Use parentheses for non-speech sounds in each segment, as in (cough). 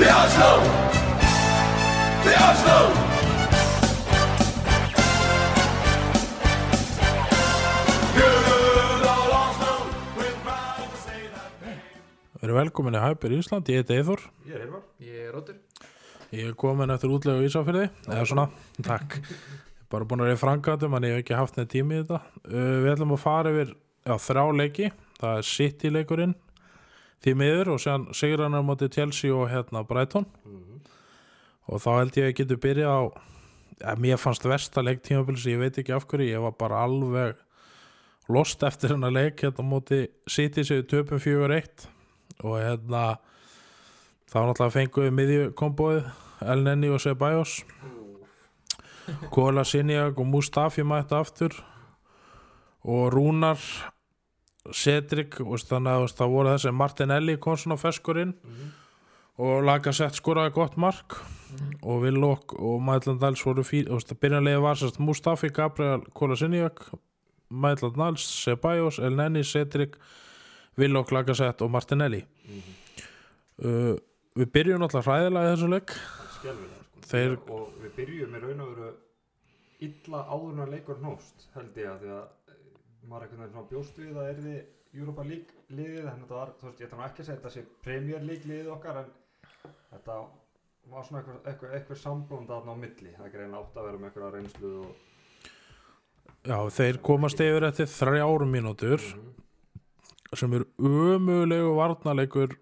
The Oslo! The Oslo! Við erum velkomin í Hyper Ísland, ég heiti Eithor Ég er Hilmar. Ég er Róttur Ég er komin eftir útlegu Ísafyrði eða svona, takk. Ég er bara búin að reyða frangatum en ég hef ekki haft neð tími í þetta. Uh, Við ætlum að fara yfir já, þrjá leiki, það er City leikurinn því miður og séðan Sigrannar móti Chelsea og hérna Brighton. Og þá held ég að ég getur byrjað á ja, mér fannst versta leik tímabils ég veit ekki af hverju, ég var bara alveg lost eftir hennar leik hérna móti City séu töpum 4-1 og hérna þá náttúrulega fengum við miðjukombóið El Nenni og Ceballos. Kola Sinjag og Mustafi mætti aftur. Og Rúnar Cedric þannig að það voru þessi Martinelli kom svona feskurinn og Lagasett skoraði gott mark. Og Villok og Maitland Dals voru og byrjanlega var sérst Mustafi, Gabriel, Kola Sinjag Maitland Dals, Ceballos El Nenni, Cedric Villok, Lagasett og Martinelli. Uh, við byrjum náttúrulega hræðilega í þessu leik. Sko. Þeir- Og við byrjum í raun og veru illa áður en að leikur nóst held ég að því að maður einhvern veginn svona bjóst við að er þið Europa League liðið en þetta var, þú veist, ég ætla nú ekki að segja þetta sé Premier League liðið okkar en þetta var svona eitthvað, eitthvað, eitthvað samblónd aðna á milli. Það er grein átt að vera með eitthvað reynslu og Já, þeir komast yfir eftir þrjár mínútur sem er umulegu varnarleikur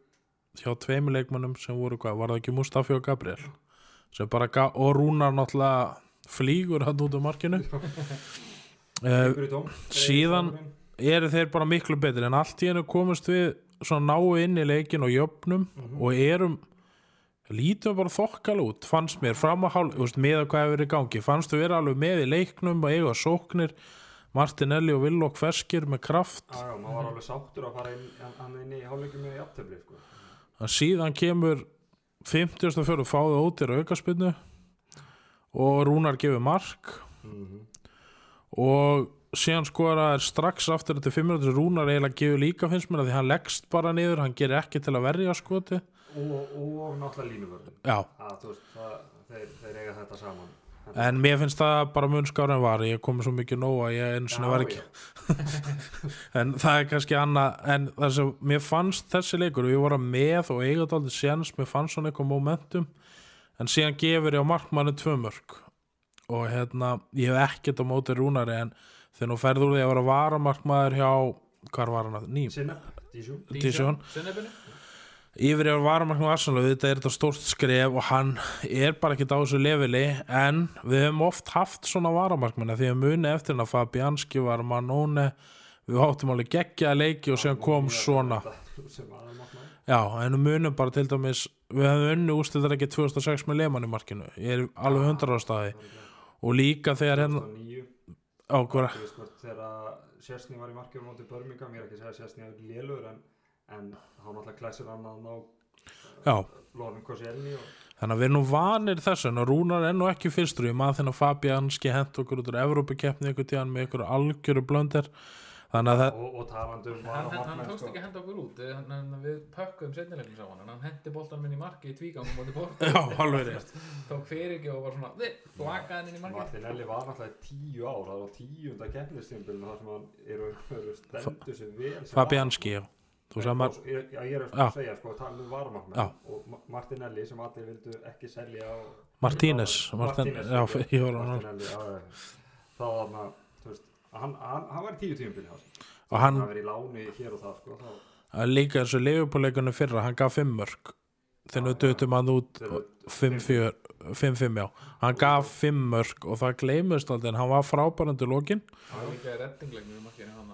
hjá tveimur leikmannum sem voru hvað, var það ekki Mustafi og Gabriel? Sem bara, og Rúnar náttúrulega flýgur hann út á markinu (laughs) uh, síðan- eru þeir bara miklu betri en allt í hennu komast við svona náu inn í leikin og jöfnum og erum lítum bara þokkal út fannst mér fram að hálf, veist, með að hvað hefur verið gangi fannst þú vera alveg með í leiknum og eiga sóknir Martinelli og Villok ferskir með kraft Já, já, maður var alveg sáttur að fara inn, hann inn í hálfleikum með jafntefli sko. síðan kemur 50. fyrir fáðu ótir aukaspinnu og Rúnar gefur mark Mhm. Og síðan skora er strax aftur þetta 5 minútur Rúnar eiginlega gefur líka finnst mér að því hann leggst bara niður, hann gerir ekki til að verja skoti og, og náttúrulega að það, þeir, þeir eiga þetta saman. En mér finnst það bara mun skára en var, ég komið svo mikið nóg að ég einu sinni var ekki, (laughs) en það er kannski annað, en það sem mér fannst þessi leikur, við vorum með og eiga þetta aldrei séns, mér fannst svona eitthvað momentum, en síðan gefur ég á markmannu tvö mörg og hérna, ég hef ekkert á móti rúnari en þegar nú ferður því að vera varamarkmaður hjá, hvar var hann að, ný, Sinna, Dísjú Dijon. Sunnefinu yfir ég var varamarkmaður Arsenal þetta er þetta stórt skref og hann er bara ekkert á þessu leveli en við höfum oft haft svona varamarkmanna því að muni eftir hann að Fabianski var Manone, við áttum alveg geggja leiki og síðan kom svona. Já, en við munum bara til dæmis við hefum unni úrstiltar ekki 2006 með Lehmann í markinu, ég er alveg hundra á staði og líka þegar hérna 2009 á hvort þegar Sessni var í markjum á móti Birmingham, ég er ekki að segja að Sessni er lélur en, en þá náttúrulega klæsir hann að ná já. Lóðum Koscielny og þannig að við erum nú vanir þessu en Rúnar er nú ekki fyrstur. Ég maður þennan Fabianski hent okkur út úr Evrópukeppni ykkur tíðan með ykkur algjöru blöndir þannig að það og, og talandi um Hann, hann, hann tókst sko. ekki að henda okkur út. Hann, hann, Við pökkum setnilegnum sá hann. Hann hendi boltan minn í marki í tvígangum Móti bort Já, Tók fyrir ekki og var svona "Nei", Lakaði hann inn í marki Martinelli var í tíu ár. Það var tíunda keppnistímbilinu þar sem hann eru, eru stendur sig vel sem Fabianski, já. Þú sagði maður, Ég, já, ég er að segja, sko, tala um Já. varamarkmenn og Ma- Martinelli sem allir vildu ekki selja á Martínez Martin, Martínez, já, ég var hann Martinelli, já, já. þá var hann þú veist, hann, hann, hann var í tíu tíumbili og hann, hann var í láni hér og það, sko, þá að líka þessu leifupóleikunum fyrra, hann gaf 5 mörg við dötum hann út þeir eru 5-5, já. Hann gaf 5 mörg og það gleymist aldrei en hann var frábærandi lókin Það var líka í Hann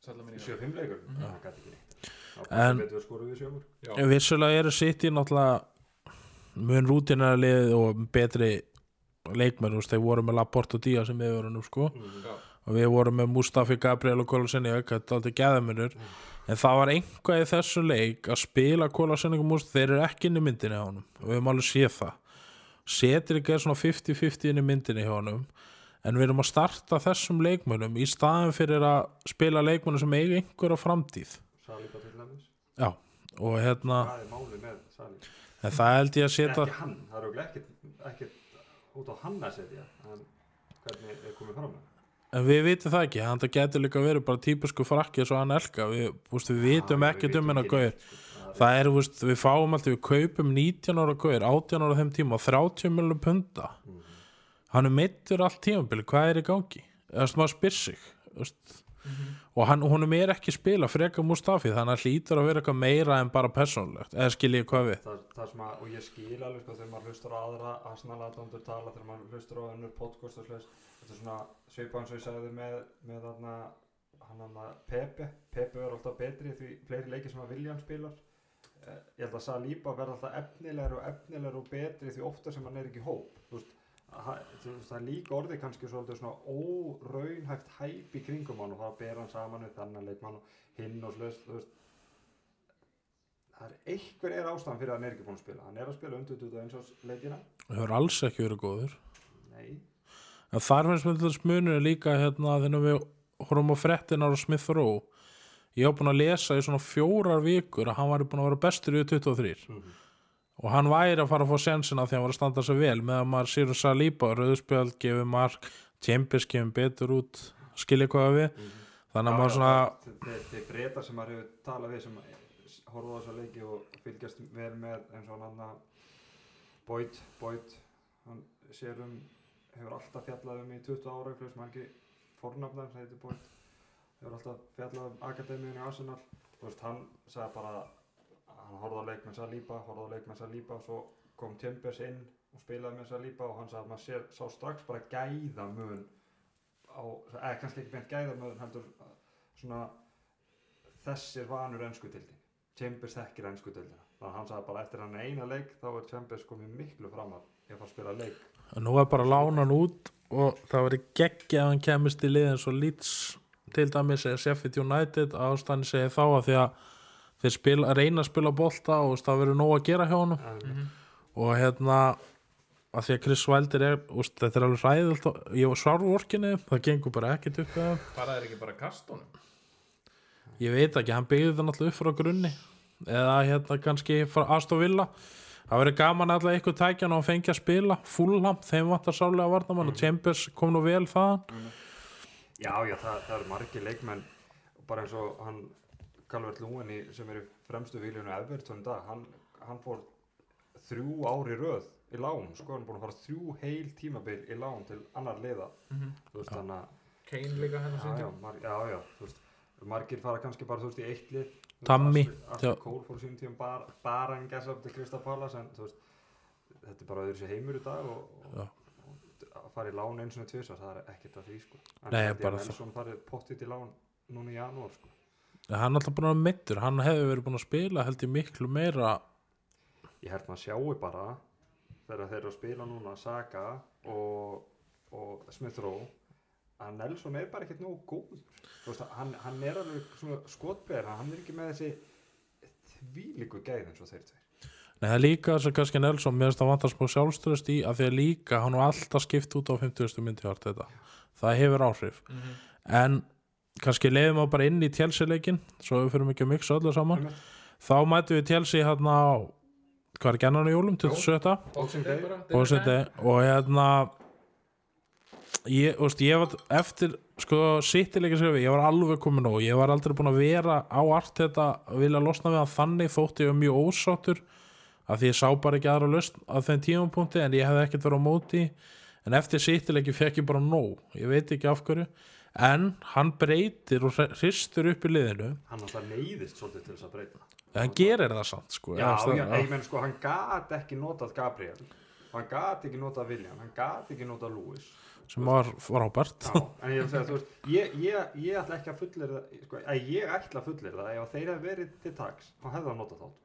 Sætla minn í 7-5 leikur, það neitt. Þá En- við vissulega eru sitt í náttúrulega mun rútinara lið og betri leikmenn, þú veist, þeir voru með Laporte og Díaz sem við vorum nú sko já, og við vorum með Mustafi, Gabriel og Kólasenni þetta er aldrei gæðamunur en það var einhvað í þessu leik að spila Kólasenni og Mustafi, þeir eru ekki inn í myndinni á honum. Og við höfum alveg séð það. Setur ekki svona 50-50 inn í myndinni hjá honum. En við erum að starta þessum leikmönnum í staðin fyrir að spila leikmönnum sem eiga einhverja framtíð. Salíba til dæmis. Já, og hérna hvað er málið með Salíba en það held ég að setja ekki hann, það er auðvitað ekkert ekkert út á hann að setja en hvernig er komið fram með en við vitum það ekki, hann það getur líka verið bara típisku frakki eins og hann elka. Við, úst, við vitum ekkert um hennar gauðir það er, úst, við fáum alltaf, við kaupum 19 ára gauðir, 18 ára þeim tíma og 30 miljonum punta hann er meittur allt tímabili, hvað er í gangi? Eða þú veist, maður spyr sig þú veist, og hann, honum er ekki spila freka Mustafi, þannig að hlýtur að vera eitthvað meira en bara persónulegt, eða skil ég hvað við? Það, það sem að, og ég skil alveg sko þegar maður hlustur á aðra Arsenal-aðdóndur tala þegar maður hlustur á önnur podcast og slags þetta er svona svipað eins og ég sagði með, með þarna hann hann Pepe, Pepe er alltaf betri því fleiri leikir sem að William spilar. Eh, ég held að Saliba verða alltaf efnilegur og efnilegur og betri því ofta sem hann er ekki hóp. Þú veist, það er líka orðið kannski svona óraunhæft hæp í kringum hann og það ber hann saman við þennan leikmann og hinn og slust það er einhver er ástæðan fyrir að hann er ekki búinn að spila. Hann er að spila undir 21 árs leikina. Það hefur alls ekki verið góður. Nei, en þar finnst mér til þess munur líka hérna þegar við horfum á frettinar og Smith Rowe. Ég hef búin að lesa í svona fjórar vikur að hann væri búin að vera bestur í 23 Mhm. Og hann væri að fara að fá sensina því að hann var að standa sig vel meðan maður sér um Saliba, Rauðspjöld gefið mark, Chambers gefið betur út skilja hvað við þannig að maður svona þeir, breytar sem maður hefur talað við sem horfa á þessa leiki og fylgjast vel með eins og hann Boyd, Boyd hann sér um hefur alltaf fjallað um í 20 ára eitthvað sem hann ekki fornafnar hefur alltaf fjallað um akademíunni í Arsenal. Þú veist hann sagði bara hann horfði á leik með Saliba horfði á leik með Saliba og svo kom Chambers inn og spilaði með Saliba og hann sagði að maður sér, sá strax bara gæða mun á, eða kannski ekki beint gæða mun heldur svona þessir vanur ennsku dildi Chambers þekkir ennsku dildina þannig að hann sagði bara eftir hann eina leik þá er Chambers komið miklu framar í að fara að spila leik. Nú er bara að lána hann út og það verið geggja að hann kemist í liðin svo Leeds til dæmis eða Sheffield United. Ástæðan segi þá að því að þeir spila, reyna að spila bolta og það verður nóg að gera hjá honum. En, og hérna að því að Chris Wilder er úst, þetta er alveg ræðilt og ég var svaru orkinni það gengur bara ekkert upp það bara er ekki bara kastunum ég veit ekki, hann byggði það náttúrulega upp frá grunni. Eða hérna kannski frá Aston Villa. Það verður gaman alltaf eitthvað tækjan og fengja að spila. Fullham, þeim vantar sálega varnamann og Chambers kom nú vel þaðan. Já já það, það eru margir leikmenn bara eins og hann Calvert Lúin sem er í fremstu fíljónu Everton í dag hann, hann fór þrjú ári röð í lán sko hann er búin að fara þrjú heil tímabil í lán til annar liða. Þú veist þannig að Kane líka hérna já, já, síðan mar, já, já, þú veist, margir fara kannski bara, þú veist, í eitt lið. Tammy, já. Cole fór sínum tíum bara, bara en gæsa upp til Krista Pallas en þú veist, þetta er bara öðru sér heimur í dag og, Já. og, og að fara í lán eins og tvisar, það er ekkert að því, sko. En Nei, bara að það. Nelson farið pottið í lán núna í janúar, sko hann er alltaf búin að vera meittur, hann hefði verið búin að spila held ég miklu meira. Ég held maður sjáu bara þegar þeir eru að spila núna Saga og, og Smith Rowe að Nelson er bara ekkert nógu góð veist, hann, hann er alveg skotbreður, hann er ekki með þessi þvílíku gæð eins og þeir tveir. Nei, það er líka þess að kannski Nelson mér finnst að vantar smá sjálfstöðust í að því að líka hann var alltaf skipt út á 50. myndi það hefur áhrif. Mhm. en kannski leiðum við bara inn í tjelseileikin svo við fyrir ekki að mixa öllu saman. Einmitt. þá mætum við tjelsi hérna á hvað er gennan í jólum, 27. Boxing Day. Bara og, hérna ég, veist, ég var eftir sko við, ég var alveg komin og ég var aldrei búin að vera á allt þetta að vilja losna við hann þannig þótti ég var mjög ósáttur að því ég sá bara ekki aðra löst á þeim tímapunkti en ég hefði ekkert verið á móti. En eftir sittileiki fekk ég bara nóg. Ég veit ekki af hverju en hann breytir og hristur upp í liðinu. Hann alltaf neyðist svolítið til þess að breyta. En hann gerir það samt sko. Já, já, ég menn sko, hann gat ekki notað Gabriel. Hann gat ekki notað William. Hann gat ekki notað Lewis. Sem var frábært. Ég ég, ég, ég ætla ekki að fullir það, sko, ég ætla að fullir það ef þeir hefði verið til taks, þá hefði það notað þátt.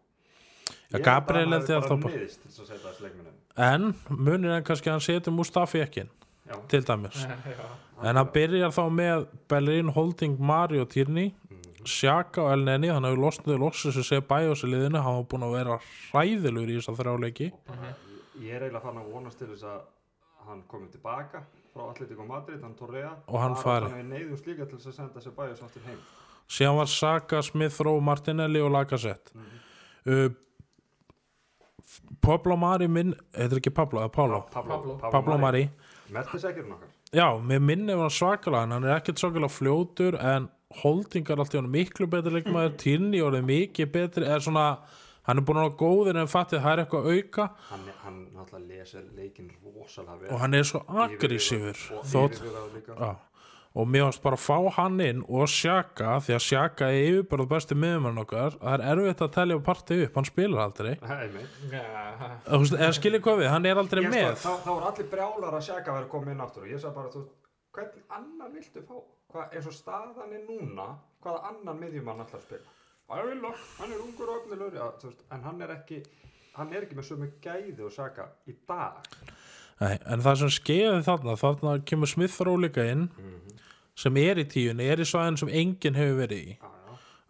Já, Gabriel held ég að alltaf bara bara- niðist til þess að setja þessi leikminni. en munir en kannski að hann setur Mustafi ekki inn, Já, til dæmis (laughs) Já, en hann byrjar þá með Bellerin, Holding, Mario, Tierney Mhm. Sjaka og Elneni þannig að við losnaðu loksins sem sé bæjós í liðinu hann var búin að vera hræðilegur í þess að þrjáleiki bara, ég, er eiginlega fann að vonast til þess að hann komi tilbaka frá Atletico Madrid, hann Torrea. Og hann fari. Þannig að við neyðum slíka til þess að senda sér bæjus áttur heim. síðan var Saka, Smith, Rowe, Martinelli og Lacazette Mhm. uh, Pablo Mari minn, heitir ekki Pablo, eða Pálo Pablo. Pablo Mari Mertisækjurinn okkar. Já, mér minni var hann svakalega en hann er ekkert svakalega fljótur en holdingar allt í hann miklu betri leikmaður Tyrni orðið mikið betri er svona, hann er búin að vera góður en fattið það er eitthvað að auka. Hann, hann náttúrulega lesir leikinn rosalega vel. Og hann er svo aggressífur. Og þótt, yfirvegaður líka og mér varst bara að fá hann inn og sjaka því að sjaka er yfirbarð besti miðumann okkar það er erfitt að telja partið upp, hann spilar aldrei eða skilir hvað við, hann er aldrei Ég með sko, þá, þá voru allir brjálar að sjaka að vera komið inn aftur og ég sagði bara, þú hvernig annan viltu fá? Hvað, eins og staðan er núna, hvaða annan miðjumann að spila? Það er vilja, hann er ungur og öfnilegur, en hann er ekki, hann er ekki með sömu gæði og sjaka í dag. Nei, en það sem skeiði þarna þarna kemur Smith Rowe líka inn sem er í tíunni, er í svæðin sem enginn hefur verið í.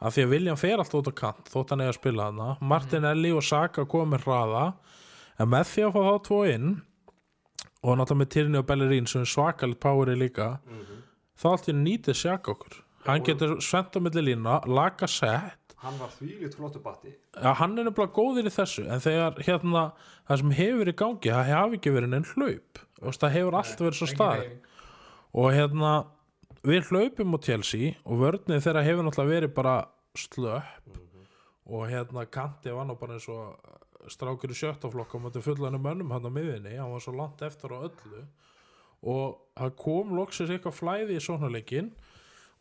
Af því að William fer alltaf út á kant þótt hann eigi að spila hana Martinelli og Saka komið hraða. En með því að fá þá tvo inn og náttúrulega með Tyrni og Bellerín sem er svakalit poweri líka þá allt í nýtið Saka okkur. Hann getur svent á milli lína laga sett hann var þvílít flottu batti. ja, hann er nefnilega góður í þessu en þegar hérna það sem hefur í gangi það hefur ekki verið neinn hlaup. Það hefur allt verið svo stað og hérna við hlaupum á Chelsea og vörnið þeirra hefur náttúrulega verið bara slöpp og hérna Kanti var nú bara eins og strákur í sjöttaflokka á móti fullanum mönnum hann á miðinni, hann var svo langt eftir á öllu og það kom loksins eitthvað flæði í svona leikin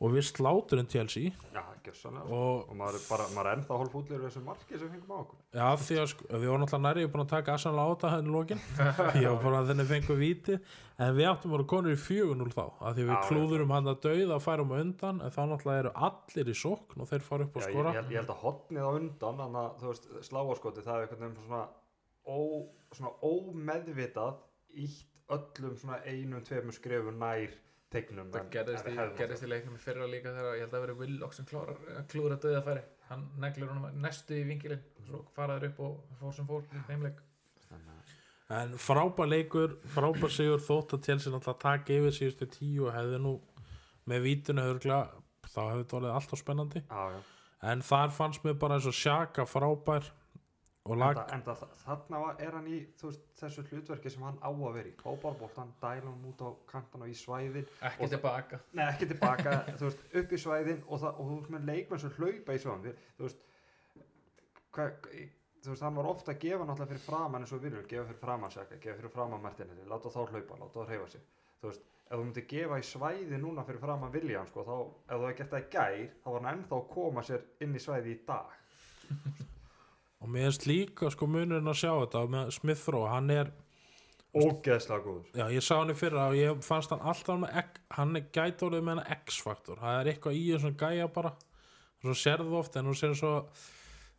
og við sláturinn Chelsea Já, gjössanlega. og Og maður er bara, maður er ennþá hálfútlir þessu marki sem fengum á okkur. Já, því að sko, við vorum alltaf nærið búin að taka Arsenal á þetta henni lókin (laughs) ég var bara að þenni fengu víti. En við áttum að vera konur í 4-0 þá að því við Já, klúðurum hann að dauða að færum undan en þá náttúrulega eru allir í sókn og þeir fara upp og ég, skora. ég, ég held að hotnið á undan, þannig að þú veist, sláaskoti, það er einhvern veginn svona, ómeðvitað ítt öllum svona einum, tveimur skrefum nær tegnum. Það gerðist í, gerðist í leiknum í fyrra líka þegar ég held að veri Willock sem klárar, klúður að döða færi hann neglir honum næstu í vingilinn svo faraður upp og fór sem fór en frábær leikur, frábær sigur þótt að Chelsea náttúrulega taka yfir síðustu tíu og hefði nú með vítinu hörgla þá hefði þetta orðið alltaf spennandi Já, já. en þar fannst mér bara eins og sjaka frábær lag þa- þarna var, er hann í veist, þessu hlutverki sem hann á að vera í. Hóparboltan, dæla hann út á kantan og í svæðin. ekki tilbaka Nei, ekki tilbaka, (laughs) þú veist, upp í svæðin og, það, og þú veist með leikmenn sem hlaupa í svæðin. Þú veist, hva, þú veist, hann var ofta að gefa náttúrulega fyrir framann eins og viljum, gefa fyrir framann seka, gefa fyrir framann Martinelli, láta þá hlaupa, láta þá hreyfa sig. Þú veist, ef þú myndir gefa í svæði núna fyrir framann William, sko, þá, ef þú hefði gert það í gær, þá var hann ennþá að koma sér inn í svæði í dag. (laughs) og mér finnst líka sko munurinn að sjá þetta með Smith Rowe, hann er Ógeðslega góður. Já, ég sá hann í fyrra og ég fannst hann alltaf með hann er gæti orðið með hann X-faktor. Það er eitthvað í þessum gæja bara. Svo sérðu oft en hún sér svo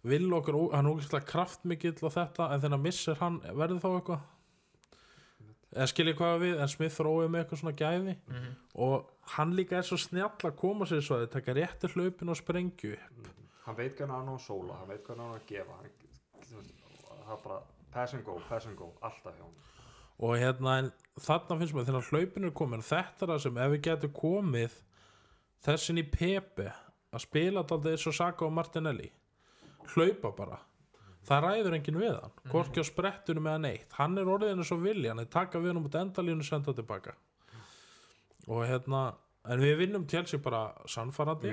vill okkur, hann er ógeðslega kraftmikill og þetta, en þegar hann missir hann verður þá eitthvað? Eða skiljið hvað við, en Smith Rowe er með eitthvað svona gæði. Mhm. og hann líka er svo snjall að koma sér svo að taka réttir hlaupin og sprengju Hann veit hvernig hann á að sóla, hann veit hvernig hann á að gefa. Hann, það er bara pass and go, pass and go, alltaf hjá hann. og hérna en þarna finnst mér þegar hlaupin er komin þetta er það sem ef við getum komið þessin í Pepe að spila þetta eins og Saka og Martinelli hlaupa bara það ræður enginn við hann hvorki á sprettunum eða neitt hann er orðin eins og vilja hann er taka við hann út endalínu senda tilbaka og hérna en við vinnum Chelsea bara sannfarandi.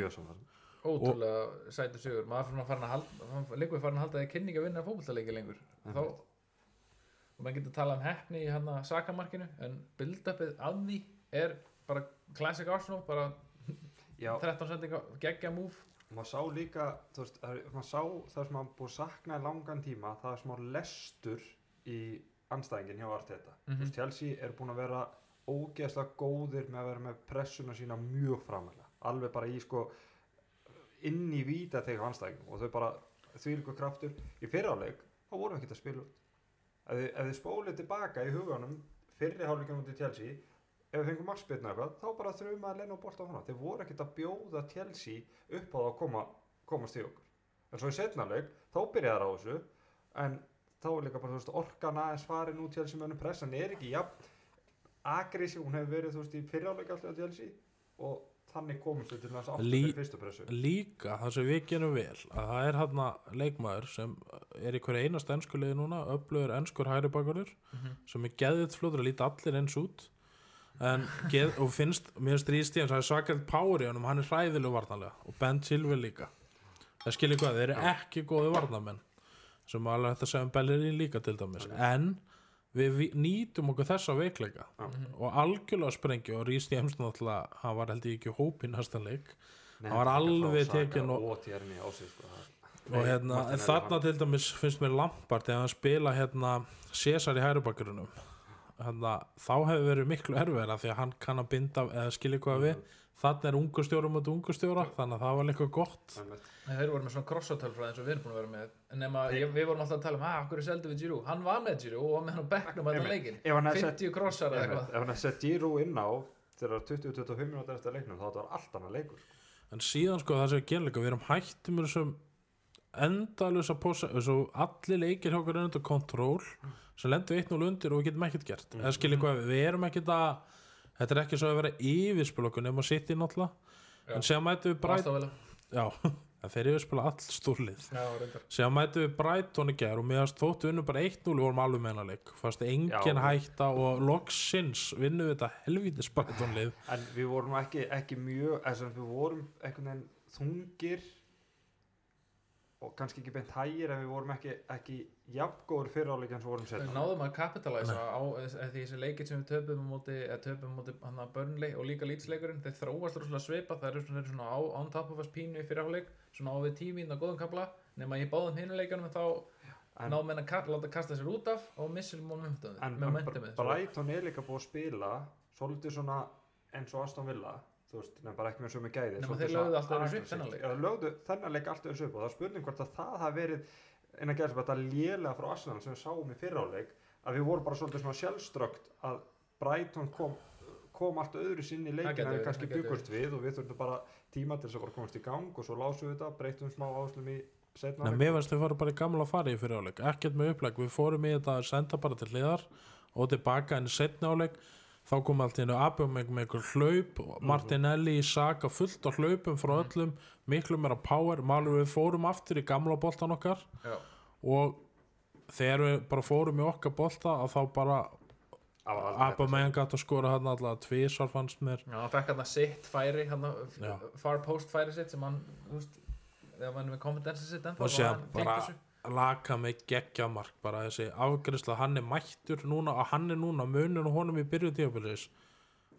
Ótrúlega sætu sigur maður fyrir að fara að halda leikur farin að halda að kynning að vinna fótballtaleiki lengur þá og maður getur talað um hefni í hann að sakamarkinu en build-upið að því er bara classic Arsenal bara Já, 13 sendinga geggja múf maður sá líka, veist, maður sá það sem maður búið að sakna í langan tíma, það er smá lestur í anstæðingin hjá Arteta. Mhm. Þú veist, Chelsea er búin að vera ógeðslega góðir með að vera með pressuna sína mjög framælega. Alveg bara í sko inn í víta þegar anstæðingum og þau bara því ykkur kraftur. Í fyrráleik, þá vorum við ekkert að spila út. Ef ef þið spólið tilbaka í huganum fyrri hálfleikum út í Chelsea, ef við fengum markspilna eitthvað, þá bara þurfum að lenna á bolta frá. Þeir voru ekkert að bjóða Chelsea upp á það að koma, komast í okkur. En svo í setnarleik, þá byrjaði það á þessu, en þá er líka bara, veist, orkan aðeins farin út Chelsea mönnum pressan er ekki, já, agressív, hún hefur verið, þú veist, í fyriráleik alltaf á Chelsea og þannig komumst við til þess aftur fyrstu pressu. líka það sem við gerum vel að það er hann leikmaður sem er í hverju einast ennskuliði núna öflugur ennskur hæri bakurur Mhm. sem er geðið fljóður að líta allir eins út. En geð, og finnst mér stríðst í hans er power í honum, hann er hræðilegu varnarlega. Og Ben Silver líka. Það skilir hvað, þeir eru ekki góði varnarmenn sem alveg þetta segja um Bellerín líka til dæmis, en við vi- nýtum okkur þessa veikleika. Já. og algjörlega sprengju og Rís James náttúrulega, hann var held ég ekki í hóp í næsta leik. Nei, hann var alveg tekinn og- og térni á sig sko. og hérna, en þarna til dæmis finnst mér Lampard þegar hann spila hérna César í hærubakgrunum hérna, þá hefur verið miklu erfiðara því að hann kann að binda eða skilja hvað við þarna er ungu stjóra mot ungu stjóra þannig að það var líka gott. Þeir voru með svona crossatölfræði eins og við erum búin að vera með. En nema, ég, við vorum alltaf að tala um, að, hverju seldu við Giroud? Hann var með Giroud og var með hann á bekknum að Einmitt. leikin Ef hann hefði sett- 50 crossar eða eitthvað. Ef hann hefði sett Giroud inn á þegar 20-25 minútur eftir leiknum þá þetta var allt annað leikur en síðan sko það sem er genleika við erum hættum með þessum endalösa posa svo allir leikir hjá okkur er undir kontról sem lendur 1-0 undir og við getum ekkert gert. Eða skilja hvað við, við erum ekkert að þetta er ekki svo að vera yfirspil okkur nema sitt í náttúrulega. En séðan mætum við Bright Aston Villa. já, (laughs) en þeir yfirspila all reyndar. Séðan mætum við Brighton í gær og meðast þóttu unnu bara 1-0 við vorum alveg meðanleik fast engin hætta og loksins vinnum við þetta helvítis Brighton lið. En við vorum ekki, ekki mjög við vorum veginn þungir og kannski ekki beint hægir en við vorum ekki, ekki jafngóður fyriráleik eins og vorum Við setna náðum að kapitalæsa á þessi leikir sem við töpum á móti, eða töpum móti hann að Burnley og líka lýtsleikurinn þeir þróast rosalega svipa, það eru svona, svona á, on top of us pínu í fyrirháleik svona á við tíminn á góðum kapla nema í báðum hinuleikunum þá En- náðum menn að láta kasta sér út af og missir momentum en, en svo- Brighton er líka búið að spila svolítið svona eins og Aston Villa þú veist, nefn bara ekki með sömu gæði svolítið þeir lögðu allt öðruvísi upp þennan leik. Já, lögðu þennan leik allt öðru upp og það er spurning hvort að það hafi verið innan gæðis þetta lélega frá Arsenal sem við sáum í fyriráleik að við vorum bara svolítið svona sjálfströkt að Brighton kom kom allt öðru sinni í leikin en við kannski byggust við og við þurftum bara tíma til þess að bara komast í gang og svo lásum við þetta, breytum smá áslum í setna Nei, mér finnst við fórum bara í gamla fari í fyrir áleik ekkert með uppleg, við fórum í þetta að senda bara til hliðar og tilbaka en setna áleik þá kom allt í hennu Abum með einhver hlaup og Martinelli í Saka fullt á hlaupum frá öllum miklu meira power, málur við fórum aftur í gamla boltan okkar Já. og þegar við bara fórum í okkar bolta að þá bara Það var aldrei Abum þetta með gæti að skora hann alltaf tvísar fannst mér. Já, hann fekk hann að sitt færi hann far post færi sitt sem hann þú veist, þegar hann er með konfidensi sitt og tengt bara. Laka með geggja mark bara þessi afgriðsla, hann er mættur núna og hann er núna munur og honum í byrju tíðabilis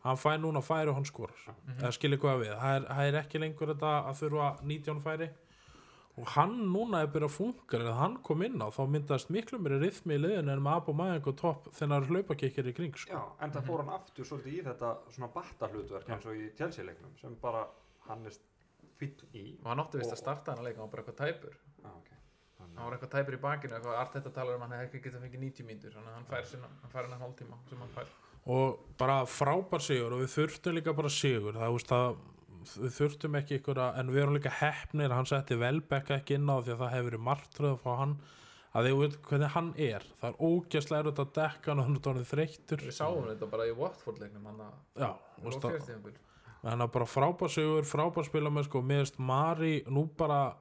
hann fær núna færi og hann skorar. Eða skilir hvað við, það er, það er ekki lengur þetta að þurfa 19 færi. Og hann núna er byrjað að funka en hann kom inn á þá myndast miklu mér rithmi í liðinu en með Abba Maðing og topp þegar hlaupakikkir í kring sko. Já, en það fór hann aftur svolítið í þetta svona batta hlutverk eins og í Chelsea-leiknum sem bara hann er fýtt í og hann átti vist að starta hann að leika hann var bara eitthvað tæpur. Já, ok. Þannig hann var eitthvað tæpur í bakinu eitthvað art þetta talar um hann hefði ekki getað fengið 90 mínútur þannig að hann fær sinna, hann fær hann að hálftíma sem hann fær. Og bara frábær sigur og við þurftum líka bara sigur það, veist, það, við þurftum ekki ykkur að, en við erum líka heppnir hann setti velbekka ekki inn á því að það hefur verið martröð frá hann. Að þið veit hvernig hann er það er ógæslega erut að dekka hann og hann er þreyttur. Við sáum þetta bara í Watford leiknum hann að bara frábær sigur frábær spila með sko, meðist Mari nú bara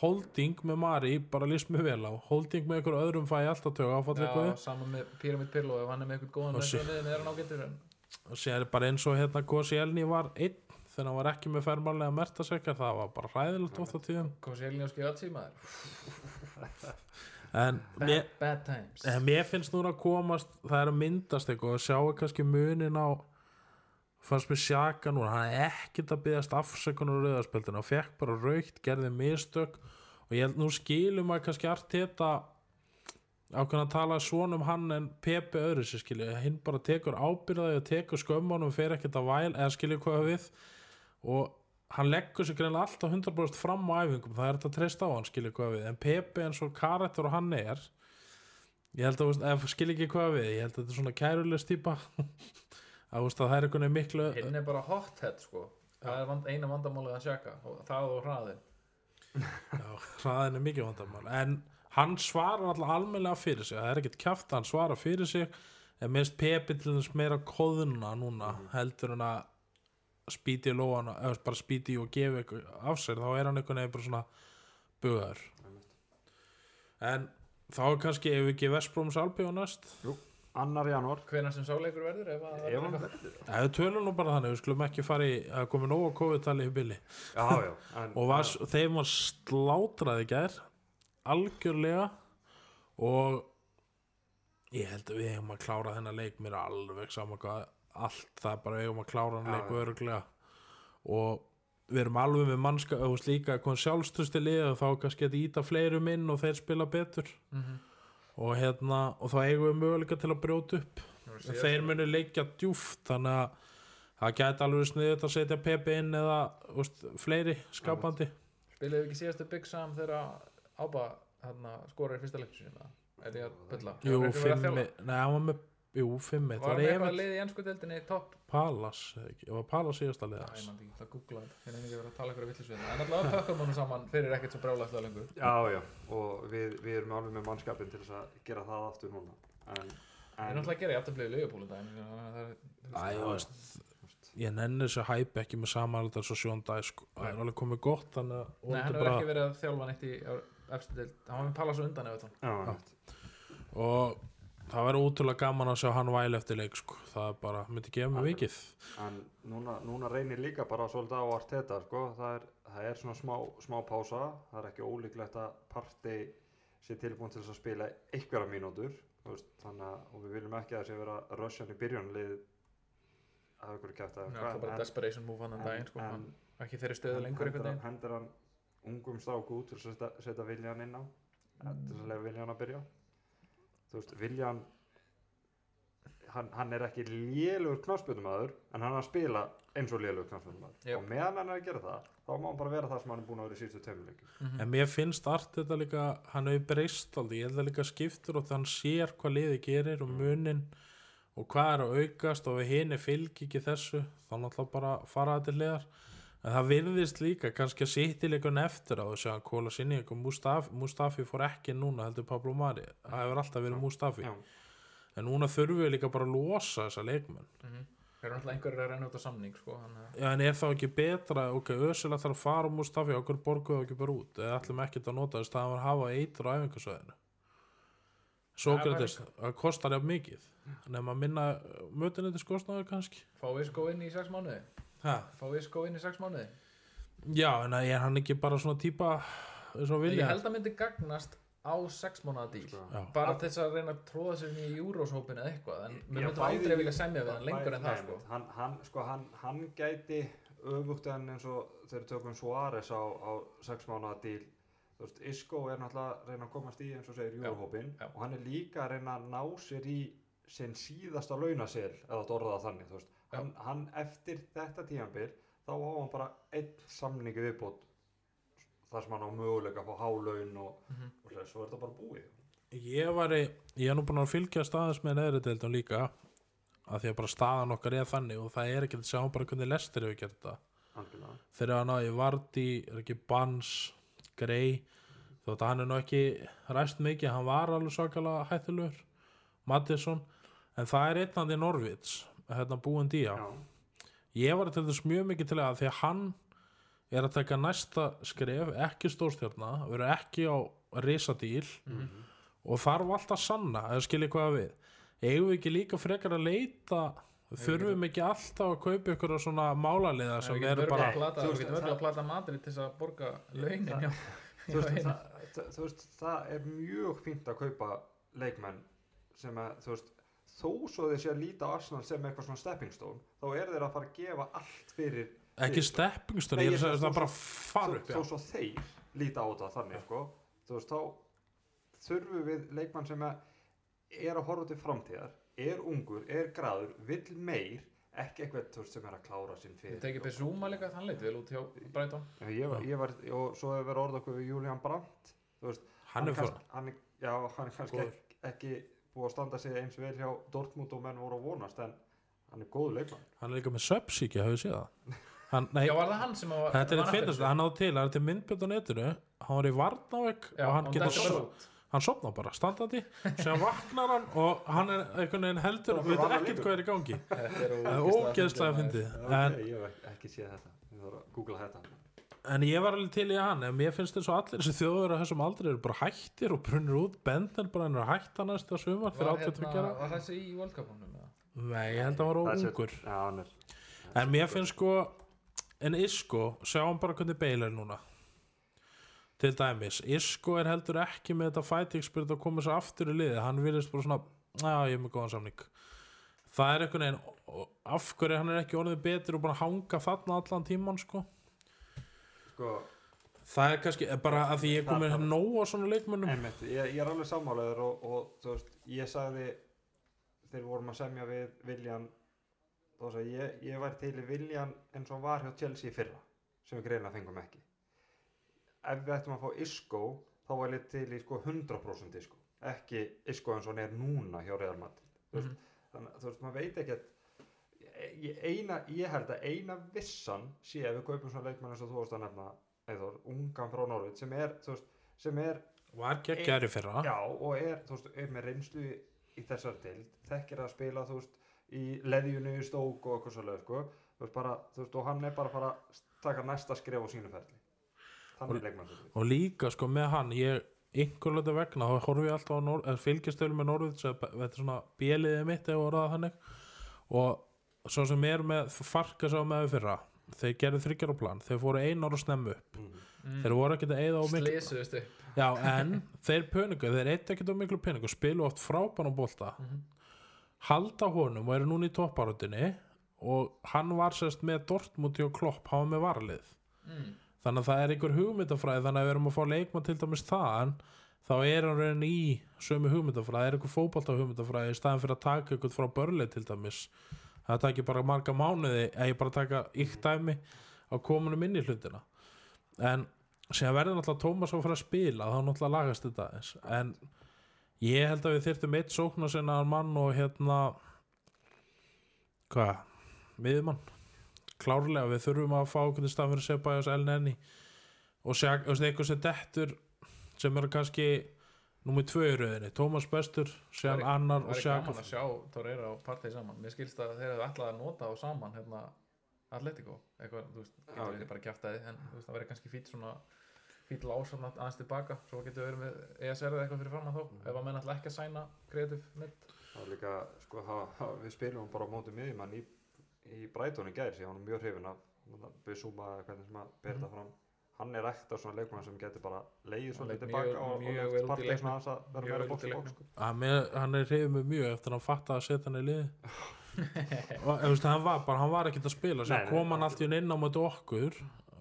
holding með Mari bara líst mér vel á. Holding með ykkur öðrum fæ alltaf tög áfall saman með Pyramid Pillow ef hann er með eitthvað góðan Og er en og sér bara eins og hérna Kosi Elni var einn þegar hann var ekki með fermarlega mertasekar það var bara hræðilegt oft á tíðum. Kom sér Elni og skilja maður. En mér, bad, bad times. en mér finnst núna að komast það er að myndast eitthvað og sjáu kannski munin á fannst mér sjaka núna. Hann er ekkert að byggast afsökunar á rauðarspöldinu og fekk bara raukt, gerði mistök. Og ég held nú skilum að kannski allt þetta ákveðan að tala svona um hann en Pepe öðru sér skilju, hinn bara tekur ábyrðaði og tekur skömmunum og fer ekkert að væl eða skilju hvað við. Og hann leggur sig greinlega alltaf 100% fram á æfingum, það er þetta að treysta á hann skilju hvað við, en Pepe eins og karakter og hann er ég held að, skilju ekki hvað við, ég held að þetta er svona kærulegs típa (laughs) að, að það er einhvern veginn miklu hinn er bara hothead sko. Það er vand, eina vandamálið að sjaka og það og hraðin Já, hraðin er mikið vandamál. En hann svarar alltaf almennilega fyrir sig. Það er ekkert kjaft að hann svara fyrir sig. En minnst Pepi til þess meira kóðuna núna heldur en að spýti í lóan eða bara spýti í og gefi af sér. Þá er hann einhvern veginn bara svona bugaður en þá er kannski ef ekki Vestbróms Albi á næst annar janúar. Hvenær sem sáleikur verður ef að ef hann verður. Eða við tölum nú bara þannig, við skulum ekki fara í að komi nóg á COVID-tali í bili. Já, já, en, og var, þeim var slátrað í gær algjörlega. Og ég held að við hefum að klára þennan leik mér er alveg saman hvað allt það er bara við hefum að klára þennan leik öruglega og við erum alveg með mannska og slíka kom sjálfstöðst í lið og þá kannski að íta fleirum inn og þeir spila betur. Mhm. Og hérna og þá eigum við möguleika til að brjóta upp. Þeir munu leikja djúft þannig að það gæti alveg sniðið að setja Pepe inn eða úst, fleiri skapandi. Spilaðu ekki síðastu Big Sam þegar Ába skorar í fyrsta leiktu sinna Er ég að bylla? Jú, fimmi, nei, hann var með Jú, fimmi, það Var var hann eitthvað Evert lið í ennsku deildinni topp? Palas, það var Palas síðasta Æ, liða ég man ekki, það googla þetta Hérna er ekki verið að tala ykkur að villisviðna En alltaf pökkum honum saman fyrir ekkert svo brjálægt lengur já, já, og við, við erum alveg með mannskapin til þess að gera það aftur núna en, Ég er náttúrulega að gera í Leifupúl Æ, þú veist, ég nenni þessu hæp ekki með samanaldar svo sjón dag, sko, það er alveg hann Hann það verður útrúlega gaman að sjá hann væli eftir leik, sko, það er bara myndi gefa mig vikið. en núna, núna reynir líka bara svolítið á allt þetta sko. það, er, það er svona smá, smá pása. Það er ekki ólíklegt að parti sé tilbúin til að spila einhverja mínútur þú veist, þannig að og við viljum ekki að það sé vera rössjan í byrjunlið að ykkur kæft að Það var bara desperation move hann en daginn sko, en, hann ekki þeirri stöðu lengur einhvern veginn. hendur hann ungum strák út til að setja, viljan inn á mm. til að lega viljan að byrja þú veist, viljan hann, hann er ekki lélugur knafspjöldumæður en hann er að spila eins og lélugur knafspjöldumæður Jöp. og meðan hann er að gera það þá má hann bara vera það sem hann er búin að vera í síðustu tveimleikum Mhm. En mér finnst allt þetta líka, hann hefur breyst aldrei, ég held að líka skiptur og þann sér hvað liði gerir og munin og hvað er að aukast og við hini fylgi ekki þessu, þá náttúrulega bara fara þetta til liðar. En það virðist líka kannski að sitt í leikun eftir á þess að kóla sinni Mustafi, Mustafi fór ekki núna heldur Pablo Mari, það hefur alltaf verið Mustafi. Já, En núna þurfum við líka bara að losa þessa leikmenn. Mhm. Þeir eru náttúrulega einhverjir að renna út á samning sko, Já, en er þá ekki betra, ok, ætlar að fara á Mustafi, okkur borguðu ekki bara út eða ætlum ekkert að nota þess að hann var að hafa eitur á æfingarsvæðinu Sókrates, það kostar jafn mikið nema að minna mötuneytis kostnaður kannski Fá Isko inn í sex mánuði ha. Fá Isko inn í sex mánuði Já, en er hann ekki bara svona típa eins og Ég held að myndi gagnast á sex mánuða díl Sko. Já. bara til þess að reyna að tróða sér inn í júróshópin eða eitthvað en við Já, myndum aldrei vilja semja við hann lengur en það sko hann, hann, sko, hann, hann gæti öfugt en eins og þegar við tökum Suárez á, á sex mánuða díl þú veist, Isco er náttúrulega að reyna að komast í eins og segir júruhópin já. og hann er líka að reyna að ná sér í sinn síðasta launasel eða þú orða það þannig þú veist. Hann, hann eftir þetta tímanbil þá á hann bara einn samningi viðbót þar sem hann á möguleika að fá hálaun og, Mhm. og hless, svo er þetta bara búið. Ég var í, ég er nú búin að fylgja staðins með neðri deildum líka að því að bara staðan okkar er þannig og það er ekki að sjá bara hvernig lestir hefur gert þetta. Þegar hann náði Vardí, er ekki Bans Grey þótt að hann er nú ekki ræst mikið, hann var alveg svakalega hættulegur Mattisson, en það er einnandi Norvits, hérna búin díja já, ég var til þess mjög mikið til að því að hann er að taka næsta skref ekki stórstjárna, verður ekki á risadíl. Mhm. og þarf alltaf að sanna, eða skilja hvað við. Eigum við ekki líka frekar að leita þurfum ekki. alltaf að kaupa ykkur svona málaliða sem við eru bara Þú veist, það- að plata Madrid til þess að borga launin það- já, þú veist, já, það, það, þú veist, það er mjög fínt að kaupa leikmenn sem að, þú veist, þó svo þeir sé að líta Arsenal sem eitthvað svona stepping stone, þá er þeir að fara að gefa allt fyrir ekki steppingstur, Nei, ég er að það bara fara upp þó svo þeir líta á þetta þannig, sko, þú veist, þá þurfum við leikmann sem að er að horfa til framtíðar, er ungur, er graður, vill meir, ekki eitthvað, þú veist, sem er að klára sinn við fyrir. tekið Bezuma líka þann leit vel út hjá Brighton. Já, Ég var, ég var, og svo hefur verið orða okkur við Julian Brandt, þú veist, hann er fyrir kannski, hann, já, hann er kannski ekki, ekki búið að standa sig eins vel hjá Dortmund og menn voru að vonast en hann er góð leikmann hann er líka með söpsíkja, hafið séð það? Hann, nei, já var það hann sem var þetta er eitt aftur? hann á til, það er til myndbjönd á netinu hann var í Varnavegg og hann hann getur út. Hann sopnar bara standandi sem vaknar hann og hann er einhvern veginn heldur og veit ekkert hvað er í gangi. Ógeðslega fyndið ég hef ekki séð þetta. Ég þarf að googla þetta en ég var alveg til í hann en mér finnst þess að allir þessi þjóður að þessum aldrei eru bara hættir og brunnir út benden bara hann er að hætta næsta sumar fyrir Var, 83 hérna, ára var þessi í World Cup-unum? eða? nei, ég held að hann var óungur hann er en mér finnst sko en Isco, sjáum bara hvernig Bale er núna. Til dæmis, Isco er heldur ekki með þetta fighting spirit að koma sér aftur í liði hann virðist bara svona, já ég er með góðan samning. Það er einhvern veginn og af hverju hann er ekki orðið betur og bara hanga þarna allan tíman sko Sko, það er kannski eh, bara að því ég er hérna nóg á svona leikmönnum. Einmitt, ég, ég er alveg sammálaður og, og þú veist, ég sagði þegar vorum að semja við Viljan þá sagði ég, ég væri til Viljan eins og var hjá Chelsea fyrra sem við greina fengum ekki. Ef við ættum að fá Isco þá var ég til í sko 100% Isco ekki Isco eins og hann er núna hjá Real Madrid. Þú veist, þannig að þú veist, maður veit ekki að eina, ég held að eina vissan sé ef við kaupum svona leikmenn eins og þú varst að nefna Eithor, ungan frá Norvit sem er, þú veist, sem er var geggjari fyrra. Já, og er, þú veist, er með reynslu í, í þessar dild, þekkir að spila þú veist, í leðjunu í stók og eitthvað svolítið, sko, þú veist, bara þú veist, og hann er bara að fara að taka næsta skref á sínu ferli. Þannig leikmann þetta og líka sko með hann ég einhverlega vegna þá horfi ég alltaf fylgjastölu með Norvits þetta er svona bjeliðið mitt og svo sem er með farka sá með við fyrra þeir gerðu þryggjara plan, þeir fóru ein ára snemmu upp. Mm. þeir voru ekkert að eyða á miklu já en þeir peningu, þeir eitt ekkert á miklu peningu spilu oft frábæna bólta halda honum og eru núna í topparutinni og hann var sérst með Dortmund og Klopp, var með varlið mm. þannig að það er einhver hugmyndafræði þannig að við erum að fá leikmann til dæmis þaðan þá er hann reynin í sömu hugmyndafræði, er einhver fótbolta hugmyndafræði í staðan fyrir að taka einhvern frá börlið til dæmis það takir bara marga mánuði eða ég bara taka ykt dæmi á komunum inn í hlutina. En sem verður náttúrulega Tómas að fara að spila þá náttúrulega lagast þetta aðeins. En ég held að við þyrftum eitt sóknar sinna mann og hérna hvað, miðjumann. Klárlega við þurfum að fá okkur til stað fyrir Sebajos Elneni og sjá, þú veist, eitthvað sem dettur sem eru kannski númið tvö í rauðinni, Tómas Bestur Væri- annar og Það er gaman að sjá Torreira og partæði saman. Mér skilst að þeir hefðu alltaf að nota á saman hérna, Atletico. Eitthvað, þú veist, getur ok. verið bara kjaftaði en þú veist, það verið kannski fýtt svona fýtt lásamnat aðeins tilbaka. Svo getur verið með ESR eða eitthvað fyrir framan þá Mhm. ef að menn alltaf ekki að sæna kreatív mitt það er líka, sko, ha, ha, við spilum bara á móti miðjumann í, í Brighton í gær, síðan hann er mjög hrifin að fram hann er ekta svona leikmann sem getur bara leið Hann svolítið tilbaka og, partið leiknum. svona að vera Mjög meira vel út í bóks bóks sko. hann er reyðið mig mjög eftir að hann fatta að setja hann í liði (laughs) og þú veist, hann var bara, hann var ekkert að spila Nei, kom hann allt í einu inn á mætu okkur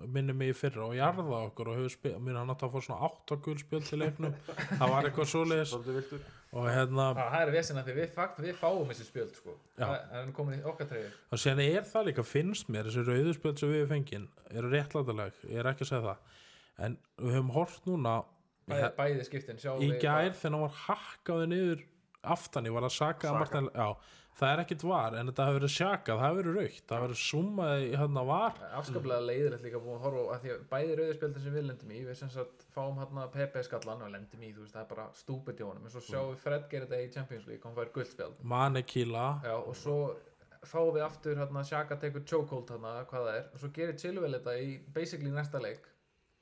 minni mig í fyrra og jarða okkur og mér hann að fá svona 8 gulspjöld til leiknum. Það var eitthvað svolítið viltur og hérna, Það það er vesina því við, fakt, við fáum þessi spjöld sko. Það það er komin í okkar treyju. Og síðan er það líka finnst mér, þessi rauðuspjöld sem við erum fengin eru réttlætaleg, ég er ekki að segja það. En við höfum hort núna bæði, bæði skiptin sjáum í gær þegar hann var hakkaði niður aftan í var að saka Saka. Martin, já, það er ekkit var en þetta hefur verið sjakað, það hefur verið raukt það hefur verið summaði hérna var. Afskaplega leiðilegt líka búin að horfa að því að bæði rauðarspjöldin sem við lendum í við sem sagt fáum hérna Pepe skallan og lendum í, þú veist, það er bara stúpid í honum. En svo sjáum við Fred gera þetta í Champions League hann fær guldspjald Manekíla. Já, og svo fáum við aftur hérna Shaka tekur chokehold hérna, hvað það er. Og svo gerir Chilwell þetta í basically næsta leik.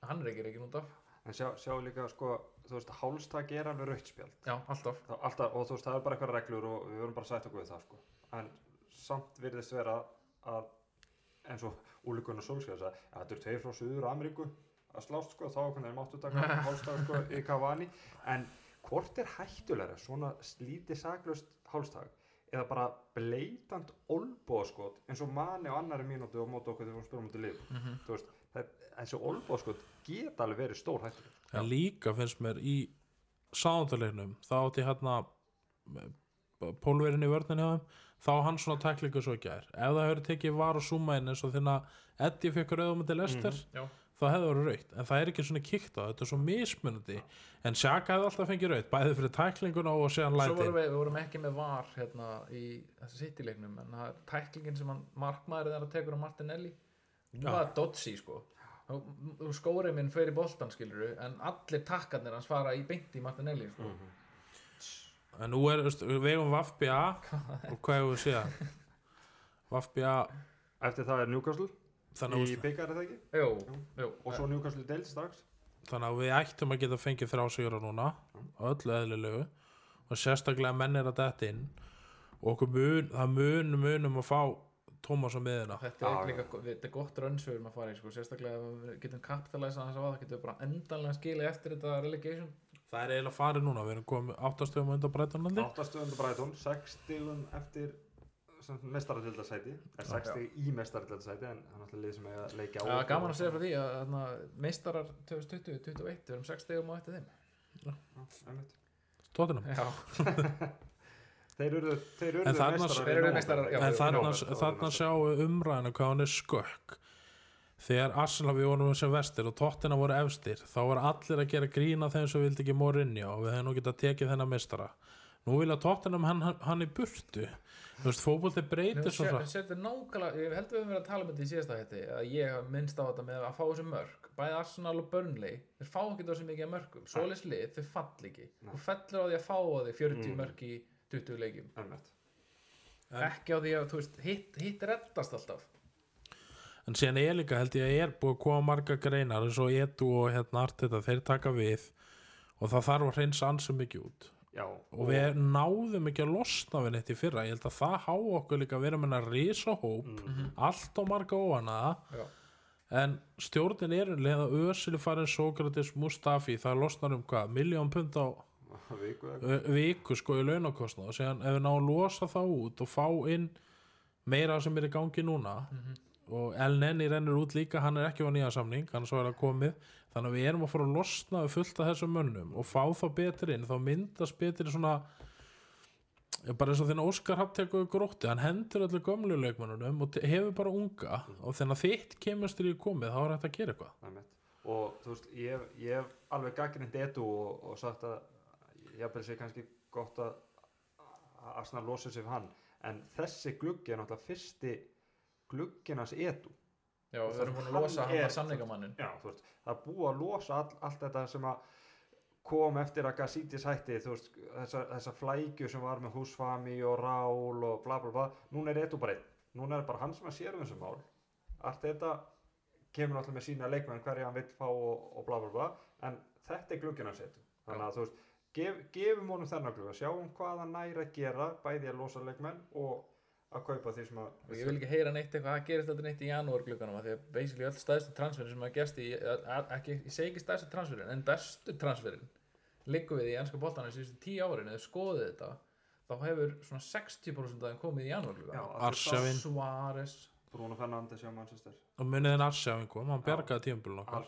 Hann er ekki reikin út af. En sjá, sjá líka sko þú veist hálstak er alveg rautspjald já, alltaf. Það- alltaf, og þú veist það er bara eitthvað reglur og við verðum bara að sætta okkur við það sko. En samt virðist vera að eins og Úli Gunnar Solskjaer sagði að þetta eru tveir frá Suður Ameríku að slást sko þá hvernig þeir máttu taka (laughs) hálstak sko í Cavani. En hvort er hættulega svona lítið saklaust hálstak eða bara bleitant olbóðskot eins og manni á annari mínútu og móti okkur þegar við vorum að spila á móti lið Mhm. þú veist, það, þessi olbóðskot geta alveg verið stór hættulega en líka finnst mér í sáðandarleiknum þá átti hérna pólverinn í vörnin hjá þeim þá á hann svona tæklingu svo ekki er ef það hefur tekið var og summa inn eins og þinn að Eddie fekk rauðum til Lester já, þá hefði verið raukt en það er ekki svona kíkt á þetta er svo mismunandi. En Sjaka hefði alltaf fengið raukt bæði fyrir tæklinguna og síðan svo lætin vorum við, við vorum ekki með var hérna í þessu sittileiknum en það er tæklingin sem hann markmaður þegar tekur á Martinelli hún var dodgy sko. Skórið minn fer í boltan skilur en allir takkarnir hans fara í beint í Martinelli sko. En nú er, veist, við eigum Vafbja (laughs) og hvað hefur við séð? Vafbja, Eftir það er Newcastle þannig, í byggar er það ekki? jú, jú, Og svo Newcastle í deild strax. Þannig að við ættum að geta fengið þrjá sigur núna, á öllu eðlilegu. Og sérstaklega menn er að detta inn. Og mun, það mun munum að fá Tómas á miðina. þetta er líka þetta er gott rönns við erum að fara í sko. sérstaklega ef við getum kapitalæsa þess að það getum við bara endanlega skilið eftir þetta relegation Það er eiginlega farið núna, við erum komið áttastöðum undan breytanaldi. Áttastöðundu Brighton, 6 stigum eftir mestaradildasæti er 6 stig í mestaradildasæti en það er náttúrulega lið sem er að leikja á Já, gaman að segja frá því að þarna, meistarar 2020-2021 við erum 6 stegum á eftir þeim Einmitt. (laughs) Þeir eru, þeir eru En þarna- meistarar Þeir En já, þarna, sjáum umræðinu hvað hann er skökk. Þegar Arsenal við vorum sem vestir og tóttina voru efstir þá var allir að gera grína þeim sem vildi ekki Mourinho og við hefum nú getað tekið þennan mistara nú vilja tóttinam hann, hann, hann í burtu. Þú veist, fótbolti breytir svo svo nákvæmlega, ég held við höfum verið að tala um þetta í síðasta hætti að ég minnst á þetta með að fá þessi mörg bæði Arsenal og Burnley þeir fá ekki þessi mikið mörgum, svoleiðs lið þau fall ekki, þú fellur á því að fá á því 40 Mm. mörg í 20 leikjum. Ekki á því að, þú veist, hitt, hitt reddast alltaf. En síðan er líka held ég að er búið að koma marga greinar eins og Edu og hérna Arteta þeir taka við og það þarf að hreinsa ansum mikið út. Já, og við náðum ekki að losna við neitt í fyrra. Ég held að það há okkur líka að vera með hennar risa hóp Mhm. allt og marga óana Já. en stjórnin er leða ösili farin Sókratis Mustafi það losnar um hvað, miljón pund á (laughs) viku viku sko í launakostna og séðan ef við náum að losa það út og fá inn meira sem er í gangi núna og El Nenni rennur út líka hann er ekki á nýja samning, hann svo er að komið. Þannig að við erum að fara að losna við fullt af þessum mönnum og fá þá betri inn þá myndast betri svona bara eins og þinn Óskar Haftekur grótti hann hendur öllu gömlu leikmannunum og hefur bara unga og þegar þitt kemur í komið þá er hægt að gera eitthvað. Og þú veist, ég, hef- ég hef alveg gaggrind edu og, og sagt að hef sé kannski gott að Arsenal losi sig við hann en þessi gluggi er náttúrulega fyrsti glugginn hans edu. Já, við erum búin að losa hann að samningamannin Já, þú veist, það er búið að losa all, allt þetta sem að kom eftir að Gassítis hætti þú veist, þessa, þessa flækju sem var með Húsfami og Rál og bla bla bla. Núna er edu bara einn, núna er bara hann sem að sér um þessu mál. Allt þetta kemur alltaf með sína leikmenn hverja hann vill fá og, og bla bla bla. En þetta er glugginn hans edu. Þannig að þú veist, gef, gefum honum þennan glugga sjáum hvað hann næri að gera bæði að losa leikmenn og að kaupa því sem að ég vil ekki heyra neitt eitthvað það gerist þetta neitt í janúar glugganum af því að basically öll stæðstu transferin sem hafa gerst í að- ekki, ég segi ekki stæðstu transferin en bestu transferin liggum við í ennska boltan þessu tíu árin eða skoðið þetta þá hefur svona 60% af þeim komið í janúar Já, gluggan að þú Arshavin. Suárez Bruno Fernandes hjá Manchester. Og munið þinn Arsjafin kom, hann bjargaði tímabölun okkar.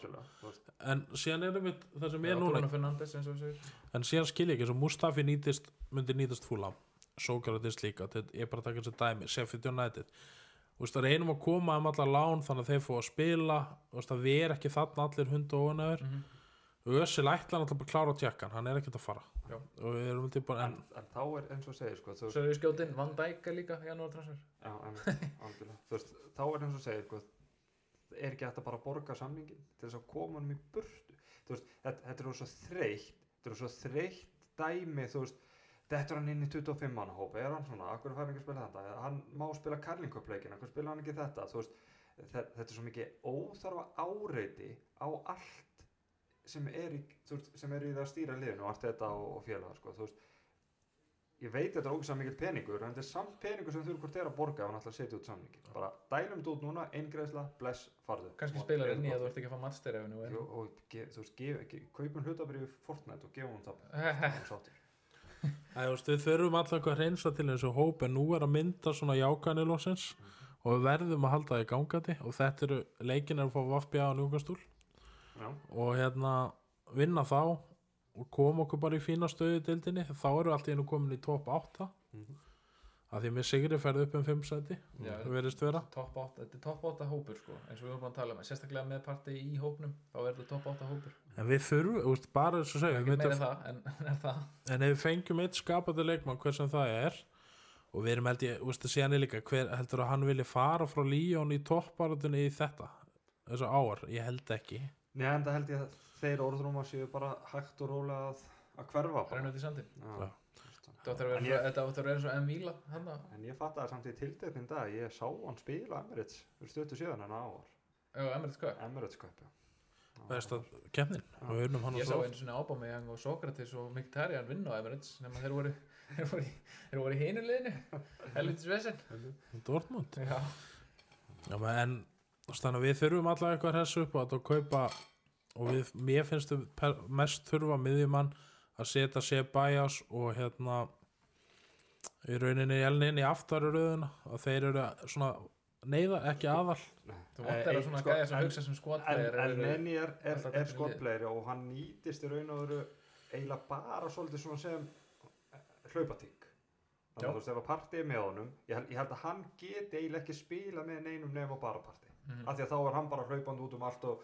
En síðan erum við það sem Já, er núna. Bruno Fernandes eins og við segir en síðan skil ég ekki, svo Mustafi nýtist myndi nýtast fúla, Sókratis líka þetta er bara að taka þessi dæmi, Sheffield United. Þú veist, það reynum að koma um allar lán þannig að þeir fá að spila Þú veist, það ver ekki þarna allir hund og ónæður Mhm. Össil ætla hann alltaf bara að klára á tjekkan hann er ekkert að fara Já. og við erum til bara en, en, þá er eins og segir sko, þú, Svo er við skjótinn Van Dijk er líka já, en, veist, þá er eins og segir sko, er ekki hægt að bara borga samningin til þess að koma hann í burtu? Þú veist, þetta, þetta er svo þreytt þetta er svo þreytt dæmi veist, þetta er hann inn í 25 manna hóp er hann svona, akkur fær hann ekki að spila þetta? Hann má spila karlingköpleikin, akkur spila hann ekki þetta? Þú veist, þetta, þetta er svo mikið óþarfa áreiti á allt sem er í, þú veist, sem er í það að stýra liðinu og allt þetta og, og félaga sko, þú veist. Ég veit þetta er ógæslega mikill peningur en þetta er samt peningur sem þú eru hvort er að borga ef hann ætlar að setja út samningi bara dælum þetta út núna, eingreðsla, bless, farðu. Kannski spilar inn í að þú ert ekki að fá matstyrefinu Jú, og ge, þú veist, gef, ge, kaupum hlutabrið Fortnite og gefum hún (laughs) það við þurfum alltaf að reynsa til þessu hóp en nú er að mynda svona jákanilósins og við verðum að halda það í gangandi og þetta eru leikin er að fá Vafbja á njúkastúl já, og hérna vinna þá og koma okkur bara í fína stöðu í deildinni þá eru allt í einu komin í top 8 Mhm. að því með Sigri ferði upp um 5 seti það Topp 8, þetta er topp 8 hópur sko eins og við búin að tala um, sérstaklega með parti í hópnum þá er þetta topp 8 hópur. En við þurfum, veist, bara þess að segja en það, en það. En ef við fengjum eitt skapandi leikmann hver sem það er og við erum held ég, þú veist, síðan er líka hver heldur að hann vilji fara frá Líón í toppbaratunni í þetta þessu ár, ég held ekki Nei, en það held ég að þeir orðrúma séu bara hægt og rólega að, að hverfa bara. renna út í. Já. þetta áttur að En vera, ég- þetta áttu að vera eins og Emíla hann En ég fatt að samt í tilteknin dag, ég sá hann spila Emirates fyrir stöttu síðan en ár. á Emirates Cup. Emirates Cup, já. Besta keppnin. Og við unnum hann ég sá svo einu svona Aubameyang og Sokrates og Mkhitaryan vinna á Emirates nema þeir voru (laughs) voru, voru í hinu liðinu. Helvitis vesen. Dortmund. Já, Já, men, en þannig að við þurfum allavega eitthvað hressu upp á þetta og kaupa og við, mér finnst per- mest þurfa miðjumann að setja Sebæjas og hérna í rauninni elnin í aftaru rauðina og þeir eru svona neyða ekki aðal þú vantar að svona gæja sem hugsa sem skotplegir Nenni er, er, alltaf er betri skotplegri og hann nýtist í raun og veru eiginlega bara svolítið svona sem eh, hlaupatík. Þannig að þú veist ef að partið er með honum, ég held, ég held að hann geti eiginlega ekki spila með neinum nema bara partið. Mhm. Af því að þá er hann bara hlaupandi út um allt og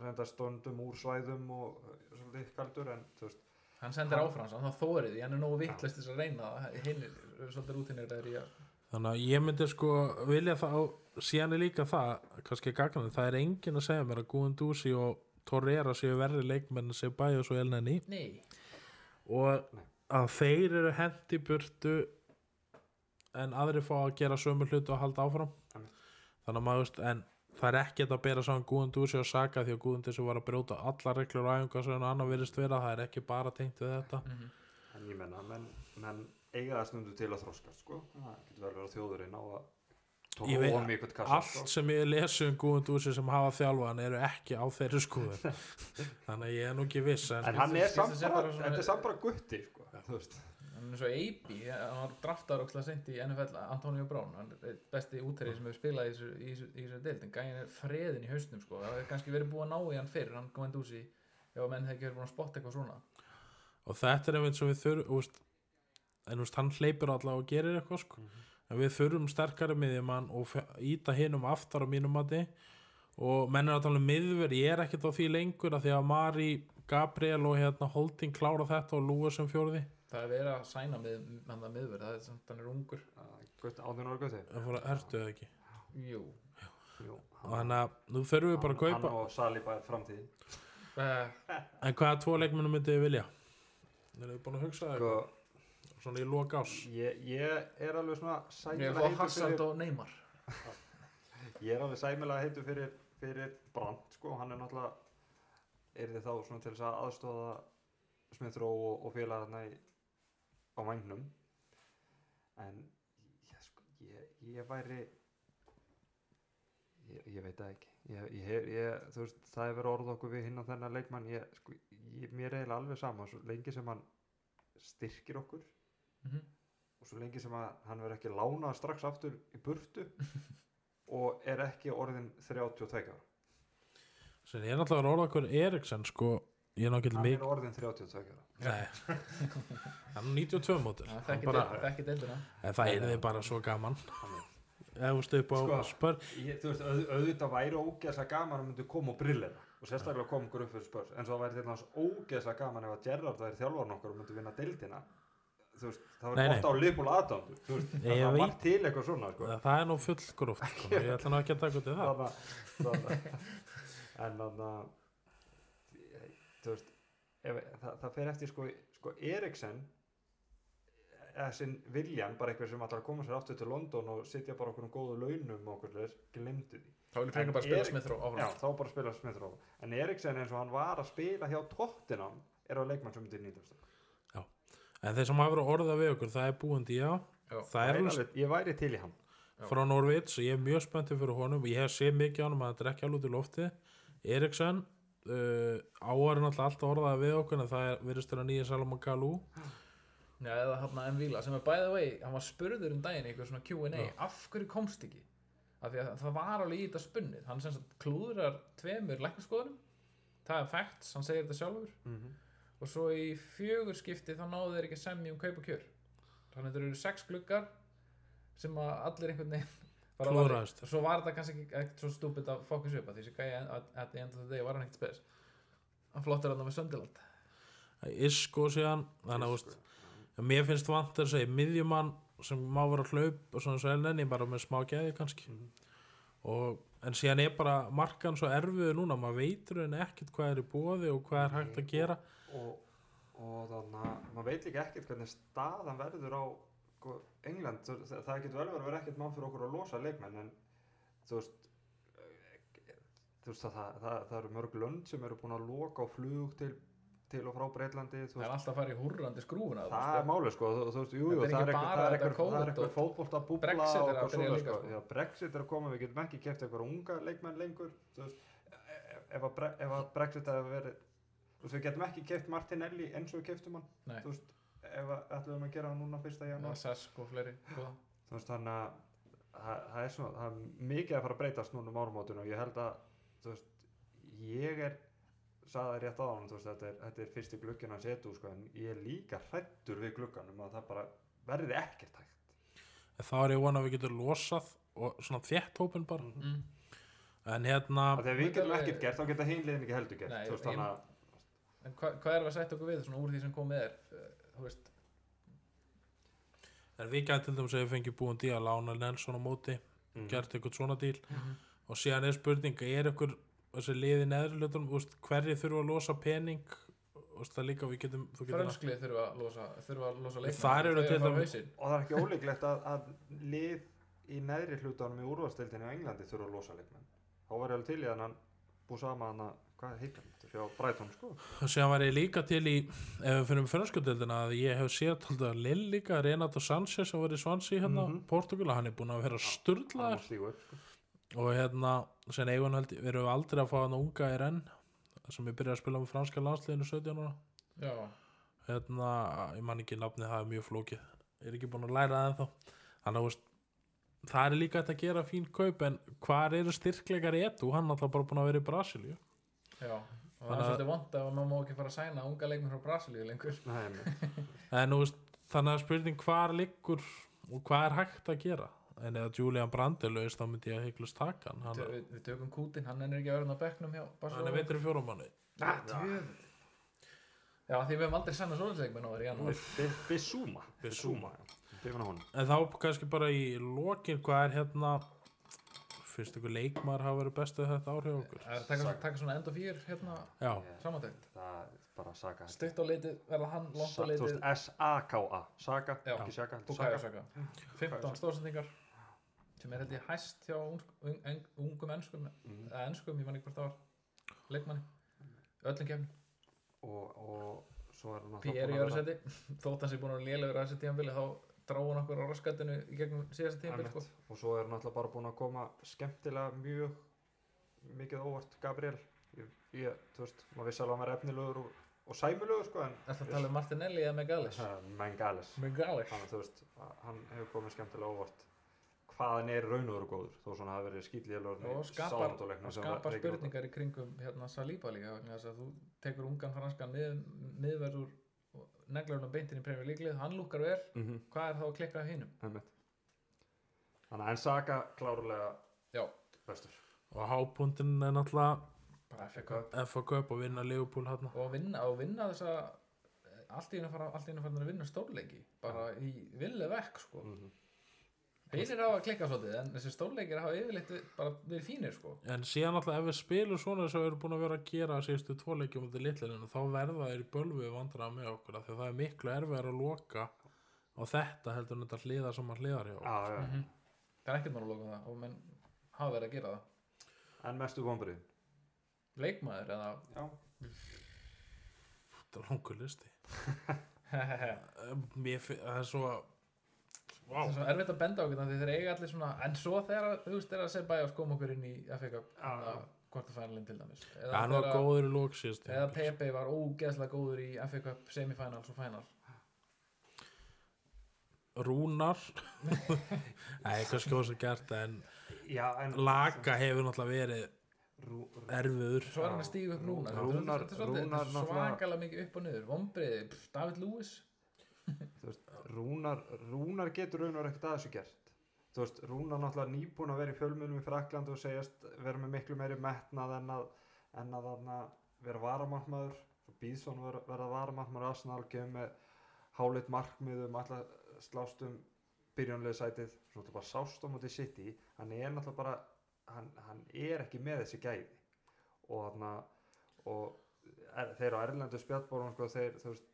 reynda stundum úr svæðum og eh, svolítið kaldur en þú veist, hann sendir áfram svo, hann þórið því hann er nógu vittlist þess að reyna er svolítið rútinir er í að þannig að ég myndi sko vilja og síðan er líka það kannski gagnan, það er enginn að segja mér að Guðan Dúsi og Torreira séu verri leikmenn sem Sebæjas og elnenni nei, og að þeir eru hendi burtu en aðri fá að gera sömu hlutu og halda áfram. Þannig að maður veist en það er ekkert að bera saman Guðan Dúsi og Saka því að Guðan Dúsi var að brjóta allar reglur og æfingar sem hann annar virðist vera það er ekki bara tengt við þetta en ég menna, menn, menn eiga það stundu til að þroskast, sko. Það getur verið að þjóðurinn á að Ég veit- kassa, allt sem ég lesi um Guðan Dúsi sem hafa þjálfaðan eru ekki á þeirri skoðun (laughs) þannig að ég er nú ekki viss en, En hann er samt bara, bara svona- þetta er samt bara gutti, sko. Þú veist. Hann er svo Eibi hann var draftar og sent í NFL Antonio Brown, hann er besti útherri sem hefur spilað í þessu, í þessu, í þessu deild en gæin er freðin í hausnum sko. Það hefur kannski verið búið að ná í hann fyrr hann kom enn úsi ef að menn hefði ekki verið búin að spotta eitthvað svona. Og þetta er einmitt sem við þurfum en úst, hann hleypur allavega og gerir eitthvað sko. en við þurfum sterkari miðjumann og íta hinum aftar á mínum mati. Og menn er að tala um miðver ég er ekkert á því lengur að því að Mari Gabriel og hérna Holding klára þetta og Lúa sem fjórði það er verið að sæna með hann það miðverð, það er samt hann er ungur átján ára gutti. það fór að hertu það ekki jú Jú. og þannig að nú þurfum við bara að Hann kaupa og Saliba er framtíðin. uh, en hvaða tvo leikmennum myndið þið vilja? er þið búin að hugsa það Sko, eitthvað? svona í lok ás ég, ég er alveg svona ég sæmilega heitur Hassand fyrir, og Neymar (laughs) ég er alveg sæmilega heitur fyrir, fyrir Brandt, sko. Hann er náttúrulega, er þið þá svona til þess að aðstóða Smithrow og, og félagarna í, á vagnum. En, ég, sko, ég, ég væri, ég, ég veit það ekki. Ég, ég, hef- ég, þú veist, það hefur orð okkur við hinn á þennan leikmann. Ég, sko, ég, mér er alveg sama, svo lengi sem hann styrkir okkur mm og svo lengi sem að hann verður ekki lánað strax aftur í burtu (laughs) og er ekki orðin 32 ára sem er náttúrulega orða okkur Eriksen sko ég er náttúrulega hann mikið er orðin 32 ára Nei, hann er 92 mótur það er ekki deildina en það er þið bara svo gaman eða þú veist upp á Sko. spör ég, þú veist, auð, auðvitað væri ógeðslega gaman að myndi koma og brillina og sérstaklega koma okkur upp fyrir spörs en svo væri til náttúrulega ógeðslega gaman ef að Gerrard væri þjálfarn okkar og myndi vinna deildina þú veist, það Nei, var nei. gott á liðbúl aðdándu þú veist, Ég það var veit. til eitthvað svona sko. það er nú full gróft sko. ég ætla nú ekki að taka út í það þannig að- þannig (laughs) að- en þannig að þú veist ef, það, það fer eftir sko, sko Eriksen eða sinn viljan bara eitthvað sem að koma sér aftur til London og sitja bara okkur um góðu launum og okkur leir, glemdu því. Þá En frekar bara spila Erik- Smith já, þá bara spila Smithrow en Eriksen eins og hann var að spila hjá Tottenham er á leikmann sem myndir nýtast en þeir sem hafa verið að orða við okkur það er búandi já. Já. það er alveg alveg, ég væri til í hann. Já. frá Norvits og ég er mjög spenntið fyrir honum. Ég hef séð mikið á honum að þetta er út í lofti Eriksen uh, áarinn alltaf alltaf orðaði við okkur en það er virðist þeirra nýja Salomon Kalú. Já, eða hann Envíla sem er by the way, hann var spurður um daginn í eitthvað svona Q&A, af hverju komst ekki? Af því að það var alveg í þetta spunnið. Hann sem sagt klúðrar tveimur læknaskoðunum það er facts, hann segir þetta sjálfur. Mm -hmm. og svo í fjögur skipti þá náðu þeir ekki að semja um kaup og kjör. Þannig að þeir eru sex gluggar sem að allir einhvern veginn Klúðraðist. svo var þetta kannski ekki ekkert svo stúpid að fókus upp að því sem gæja at the end of the day var hann ekkert spes. Hann flottir hann með Söndiland Isko síðan. Þannig að veist, mér finnst vant að segja miðjumann sem má vera að hlaup og svona svo elnenni bara með smá gæði kannski. Mhm. og en síðan er bara markan svo erfiðu núna. Maður veitur en ekkert hvað er í bóði og hvað er hægt að gera. og, og þannig að maður veit líka ekkert hvernig staðan verður á sko, England, Þú- það, það getur vel verið að vera ekkert mann fyrir okkur að losa leikmenn en þú veist þú veist að það, það, það eru mörg lönd sem eru búin að loka á flug til, til og frá Breitlandi Það er alltaf að fara í húrrandi skrúfuna það er málið sko þú, þú veist, jú, jú, er það er eitthvað- það er það er fótbolt að búbla Brexit er að byrja líka, sko. sko. Brexit er að koma, við getum ekki keft eitthvað unga leikmenn lengur þú veist, ef, að, að Brexit verið þú veist, við getum ekki keft Martinelli eins og við keftum hann þú veist, ef að ætlum að gera hann núna fyrsta Já, janúar Sesk og fleiri góða. þú veist þannig að það, það er svona, það er mikið að fara að breytast núna um árumótinu og ég held að þú veist, ég er sagði það rétt á hann, þú veist, þetta er, þetta er fyrsti glukkin að setja úr, sko, en ég er líka hrættur við glukkanum að það bara verði ekkert hægt en þá er ég vona að við getum losað og svona þétt hópin bara mm. en hérna þegar við getum ekkert gert, þá geta hinliðin ekki heldur gert Nei, þú veist, ég- þannig að En hva, hvað er að sætta okkur við svona úr því sem kom með þér? Eh, Þú veist, en við gætum til dæmis að við fengjum búin díl að lána Nelson á móti Mhm. gert eitthvað svona díl og síðan er spurning, er ykkur þessi liði neðri hlutum, hverju þurfa að losa pening það líka við getum, þú getur frönsklið þurfa að losa, þurfa að losa leikmenn. Þar eru Þau til að fara á dæmis- hausinn. og það er ekki ólíklegt að, að lið í neðri hlutanum í úrvarsdeildinu á Englandi þurfa að losa leikmenn þá var ég alveg til í að hann búið sama hann að hvað heitir hann, hjá Brighton sko. Og síðan var ég líka til í ef við finnum frönskudeldina að ég hef séð að Lill líka, Renato Sanchez sem var í Svansi hérna, Mhm. Portugal, hann er búin að vera hann upp sko. og hérna, sen eigun held við erum aldrei að fá hann unga í renn sem ég byrjaði að spila með franska landsliðinu 17 ára. Já, hérna, ég man ekki nafnið, það er mjög flókið. Ég er ekki búin að læra það ennþá. Þannig að það er líka hægt að gera fín kaup en hvar eru styrkleikar etu, hann er alltaf bara búin að vera í Brasilíu já. Og það er svolítið vond að maður má ekki fara að sæna unga leikmenn frá Brasilíu lengur. En veist, þannig að spurning hvar liggur og hvað er hægt að gera en eða Julian Brand laus þá myndi ég að heiklust taka hann hann, Við, við tökum kútin, hann er ekki að vera á bekknum hjá hann Barcelona. er veitur í fjórum manni Ah. Já, því við hefum aldrei sanna svoleiðsleikmenn á þér í janúar. Bi- Bissúma Bissúma, já Hrifin af honum en þá kannski bara í lokin hvað er hérna fyrst ykkur leikmar hafa verið bestu þetta ár hjá okkur er taka, taka svona end of year hérna já, samantækt. Það bara Saka Stutt á litið verða hann, langt á litið S-A-K-A Saka, ekki Saka heldur Bukayo Saka. Saka. 15 stóðsendingar sem er held ég hæst hjá ung, ung, ung, ungum enskum Mhm. eða enskum, ég man ekki hvort það var leikmanni, öllum kefni og, og svo er hann P.R. í öðru seti þótt hans er búin að vera lélegur að þessi tíðanbili þá dráði hann okkur á raskatinu í gegnum síðasta tíðanbili sko. Og svo er náttúrulega bara búin að koma skemmtilega mjög mikið óvart. Gabriel ég, ég, þú veist, maður vissi alveg að hann var efnilegur og, og sæmilegur sko en Þetta tala um Martinelli eða Mengales (laughs) Megalis þannig að þú veist, að hann hefur komið skemmtilega óvart. Hvað hann er raun og góður þó svona hafi verið skýtlélugur og skapar, og skapar spurningar í kringum hérna Saliba líka að þú tekur ungan franskan og neglar hann beintin í premjör líklið, hann lúkar vel. Mm -hmm. hvað er þá að klikka hinnum? þannig að en Saka klárlega Já, bestur. Og hápuntinn er náttúrulega bara FA Cup. Og vinna Liverpool hérna og vinna, og vinna þessa allt í einu fara, allt í einu fara að vinna stórleiki bara í vilja vekk sko. Mm -hmm. Einir hafa að klikka svolítið en þessi stórleikir hafa yfirleitt bara verið fínir sko en síðan náttúrulega ef við spilum svona sem við erum búin að vera að gera síðustu tvo leikjum út í litlinu þá verða þeir í bölvu vandræða með okkur af því að það er miklu erfiðar að loka og þetta heldur en þetta hliða sem að hliðar hjá okkur. já, já. Mhm. Það er ekkert mál að loka það og menn hafa verið að gera það en mestu vonbrið Leikmaður eða já, þetta er langur listi (laughs) mér fi- það er svo Það er svo erfitt að benda á okkur því þeir eiga allir svona en svo þegar þú veist þegar að segja bæja og skóm okkur inn í FA Cup Já, já. kvartafænalinn til dæmis. Ja, hann var þegar- góður í lók síðust eða Pepe var ógeðslega góður í FA Cup semifinals og final Rúnar. (laughs) Nei, kannski ósað gert það, en já en Laka hefur náttúrulega verið Rú, rú, erfiður. Svo er hann að stíga upp núna Rúnar- þetta er Rúnar þetta er svakalega mikið upp og niður. Vombriði, David Lewis veist, Rúnar, Rúnar getur raun og ekkert að þessu gert. Þú veist, Rúnar náttúrulega nýbúin að vera í fjölmjölum í Frakland og segjast vera með miklu meiri metnað en að, en að, að vera varamarkmaður. Svo Bíðsson vera, verða varamarkmaður Arsenal kemur með hálit markmiðum alltaf slást um byrjunlega sætið. Svo þetta bara sást á móti City. Hann er náttúrulega bara hann, hann er ekki með þessi gæði. Og og er, þeir á Erlendu spjallbórum sko, þeir, veist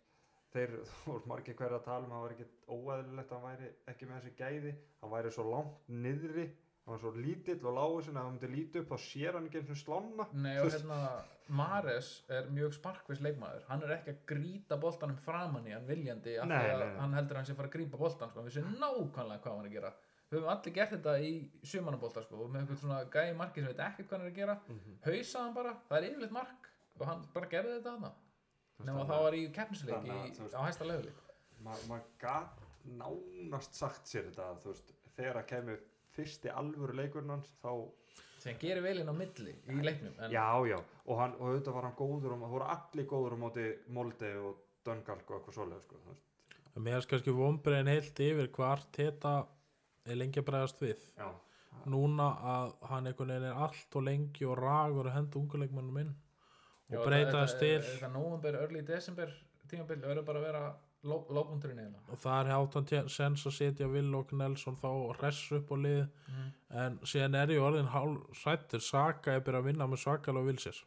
þeir, (laughs) veist, margir hverja að tala um að það var ekki óæðilegt að hann væri ekki með þessi gæði. Hann væri svo langt niðri hann var svo lítill og lágur sinna að hann myndi líti upp þá sér hann ekki eins og slána. Nei og hérna Mares er mjög sparkvis leikmaður. Hann er ekki að gríta boltanum framann í hann viljandi af því að hann heldur að hann sé fara að grípa boltan sko. við séum nákvæmlega hvað hann er að gera. Við höfum allir gert þetta í sumanabólta sko, með eitthvað svona gæði marki sem veit ekkert hvað hann er að gera. Mhm. hausa hann bara, það er yfirleitt mark og hann bara gerði þetta veist, nema að- var í keppnisleik Þannig að, í- þú veist- á hæsta lefli maður ma gat nánast sagt sér þetta að þú veist þegar að kemur fyrsti alvöru leikurinn hans þá sem gerir vel inn á milli í leiknum en já já. Og, hann, og auðvitað var hann góður og það voru allir góður á móti Molde og Döngalk og eitthvað svoleið sko. Mér er kannski vombriðin heilt yfir hvað Arteta er lengi að bregðast við. Já, núna að hann einhvern veginn er allt og lengi og ragur að henda unguleikmannum inn og breyta þetta- þess til þetta november, early december tímabil verður bara að vera ló- lópunkturinn eiginlega. Og það er hátt hann sens að setja Will og Nelson þá hress upp á lið Mhm. en síðan er ég orðin hálfrættur Saka er byrjað að vinna með Sakala og Vilsir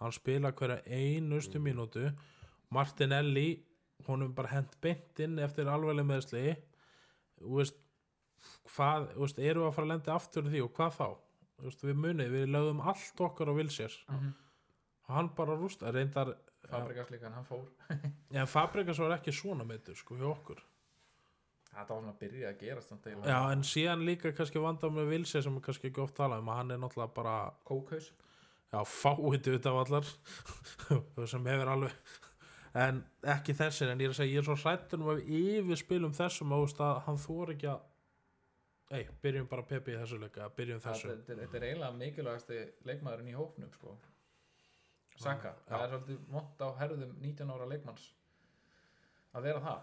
hann spila hverja einustu mínútu. Martinelli honum bara hent beint inn eftir alveglega meðsli hvað, veist, við að fara að lenda aftur í því og hvað þá? Veist, við munið, við lögðum allt okkar á Vilsir Mhm. og hann bara rústa reyndar, Fabregas líka, en hann fór (laughs) en Fabrikas var ekki svona meittur sko hjá okkur þetta var svona að byrja að samt eiginlega. Já, en síðan líka kannski vanda með Vilse sem er kannski ekki oft talað um að hann er náttúrulega bara Kókhaus já, fáið út af allar (laughs) sem hefur alveg en ekki þessir, en ég er að segja ég er svo hrættur um að við yfirspilum þessum veist, að hann þór ekki að ei, byrjum bara Pepi í þessu leika byrjum þessu þetta er, eiginlega mikilvægasti leikmaðurinn í hópnum sko. Saka, Já. það er svolítið vont á herðum 19 ára leikmanns að vera það.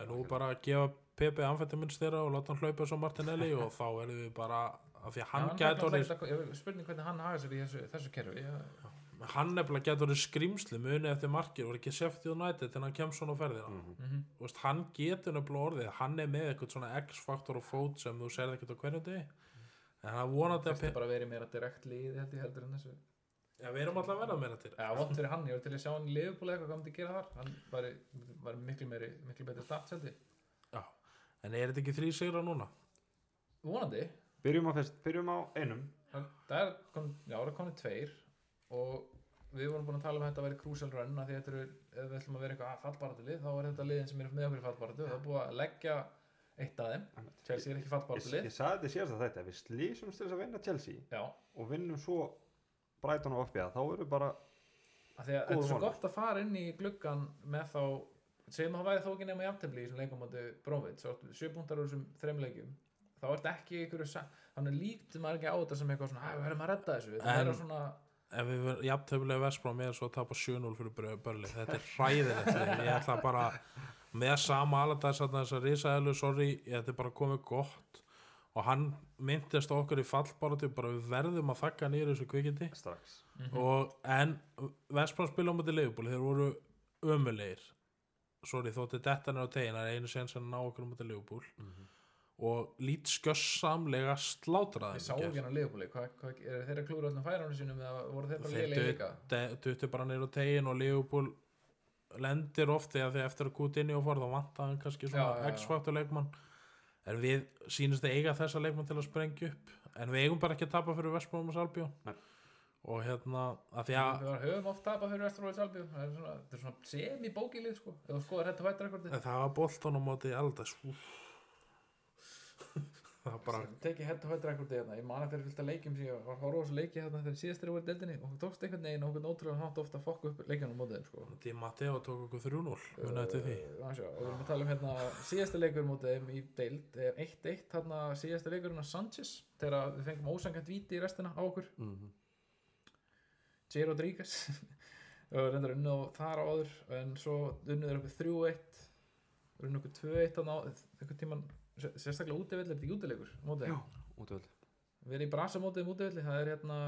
En nú bara að gefa Pepi anfættimins þeirra og láta hann hlaupa svo Martinelli og þá erum við bara af því að hann gæti orðið spurning hvernig hann haga sér í þessu, þessu kerfi Já, hann nefnilega gæti orðið skrimsli munið eftir markir, var ekki Sheffield United en hann kemst svona á ferðina. Mhm. Þú veist, hann getur nefnilega orðið hann er með eitthvað svona X-faktor og fót sem þú serði ekkert á hverju degi. En hann vonandi að þetta Já, við erum alltaf að verða meira til. Já, vont fyrir hann, ég var til að sjá hann í liðbúli eitthvað hvað hann myndi gera þar. Hann var, var miklu, meiri, miklu betri stats held ég. Já, en er þetta ekki þrý sigra núna? vonandi, byrjum á, fyrst, byrjum á einum. Það er kom, já, það er komin tveir og við vorum búin að tala um að þetta væri crucial run að því þetta eru, ef við ætlum að vera eitthvað fallbaratu lið, þá er þetta liðin sem er með okkur í fallbaratu og það er búið að leggja eitt af þeim. Chelsea er ekki ég, fallbaratu ég lið. sagði þetta síðast að þetta við slísumst til þess að vinna Chelsea já, og vinnum svo Brighton og Oppiða þá við bara að að þetta er svo mánuður. gott að fara inn í gluggan með þá segjum að það væri þó ekki nema jafntefli í þessum leikum móti Bróvit, sjö punktar úr þessum þreim leikjum þá er þetta ekki ykkur þannig líkt maður ekki á þetta sem eitthvað svona "Æ, við verðum að redda þessu. Þetta En- er svona Ef við verðum jafntöflega Vestbrám með svo að tapa 7-0 fyrir börli þetta er hræðilegt ég ætla bara með sama aladags að þess að risaðelu, sorry, þetta er bara komið gott og hann myndist á okkur í fallbaratu bara við verðum að þakka nýður þessu kvikindi. Strax. Og en Vestbrám spila á mæti leifbúli þeir voru ömulegir sorry þótti þetta er á tegin það er einu sen sem ná okkur á mæti leifbúl og lít skjössamlega slátraði ég sá ekki hann á hvað, er þeirra klúra öllum færanum sínum eða voru þeir bara þeir liðlega líka? dutti- dutti bara neyru tegin og Leopold lendir oft þegar þegar eftir að kút inn í og fór þá vantaði hann kannski svona já, já. X-faktor leikmann en við sýnist að eiga þessa leikmann til að sprengja upp. En við eigum bara ekki að tapa fyrir Vestbróðum og Salbjó Nei. og hérna að því að við höfum oft tapað fyrir Vestróið Salbjörn það er svona, þetta er svona semi-bókilið sko. Það var boltan á móti Aldas (laughs) það bara tekið hett og hættur rekordið hérna. Ég man að þeir fylgta leikjum sem ég var að horfa á þessu leiki hérna þegar síðast þeir voru í deildinni. Og þú tókst einhvern veginn og okkur ótrúlega hátt ofta að fokka upp leikjunum mótið þeim sko. Di Matteo tók okkur 3-0 muni eftir því. Uh, sjá, og við erum að tala um hérna síðasta leikur mótið þeim í deild er 1-1 hérna síðasta leikurinn á Sanchez þegar við fengum ósangant víti í restina á okkur. Mm J. Rodríguez og reyndar unnu á þar áður en svo unnu þeir okkur 3-1 unnu okkur 2-1 þarna á einhvern tíman sérstaklega útivill er þetta ekki útileikur mótið já, útvöld við erum í brasa mótið um útivilli það er hérna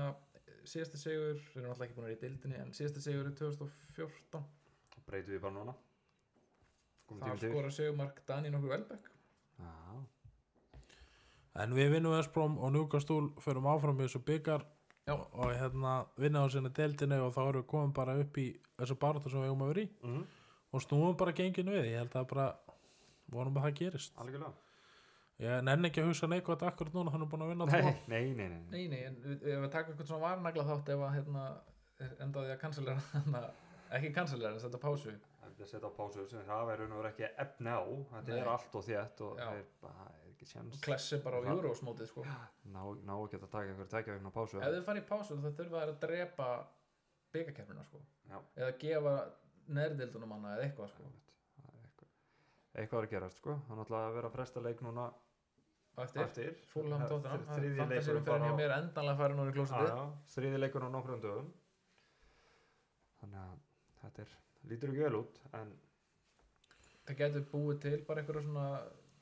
síðasta sigur við erum alltaf ekki búin að vera í deildinni en síðasta sigur er 2014 þá breytum við bara núna. Komum það tími til. skora sigurmark Dani nokkur Velbek Já. en við vinnum Vespróm og Núkastúl förum áfram í þessu byggar Já. og, og hérna vinna á sinni deildinni og þá erum við komin bara upp í þessu baráttu sem við eigum að vera í. Mhm, og snúum bara genginu við, ég held að bara vonum að það gerist. Algjörlega ég nenni ekki að hugsa neikvægt akkurat núna hann er búin að vinna tvo Nei, nei, nei, nei. Nei, nei, en við- ef við taka eitthvað svona varnagla þátt ef að hérna er endaði að kansalera hérna, ekki kansalera en setja pásu Það að setja pásu sem það er og verið ekki efni á Þetta Nei. er allt og þétt og það er er ekki sjans klessi bara á Það- Euros-mótið sko. ná, ná ekki að taka einhver tækja vegna pásu ef þið í pásu þá þurfa þær að drepa byggakefnina sko. Já, eða gefa nærðildunum hana eða eitthvað sko. Það eitthvað eitthvað er að gerast sko Það er náttúrulega að vera að fresta leik núna eftir, Það- tóttunum leikurinn fyrir bara mér endanlega farið núna í já, þriði leikur á nokkrum dögum Þannig að þetta er, lítur ekki vel út en það getur búið til bara einhverja svona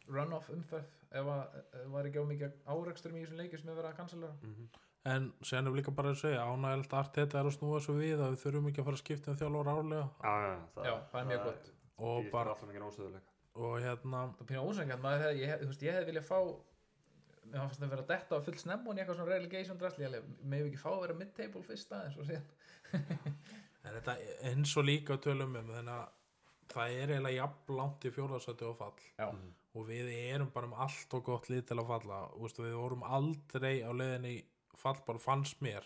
run-off umferð ef að ef var ekki á mikið áreksturum í þessum leikið sem er verið að kansalera mm en sen er líka bara að segja ánægild allt þetta er að snúa svo við að við þurfum ekki að fara að skipta um þjálfur árlega Já, já, það, Já, það er mjög gott. og bara og hérna það er pínu ósengjant maður hefði, ég, þú veist, ég hefði viljað fá mér fannst það vera að detta á full snemmun í eitthvað svona relegation drasli með ekki fá að vera mid-table fyrst aðeins og síðan. En þetta eins og líka tölum um þannig að það er eiginlega jafn langt í fjórðarsæti og fall. Já, og við erum bara um allt og gott lið til að falla. Ústu, við vorum aldrei á leiðinni í fall bara fannst mér.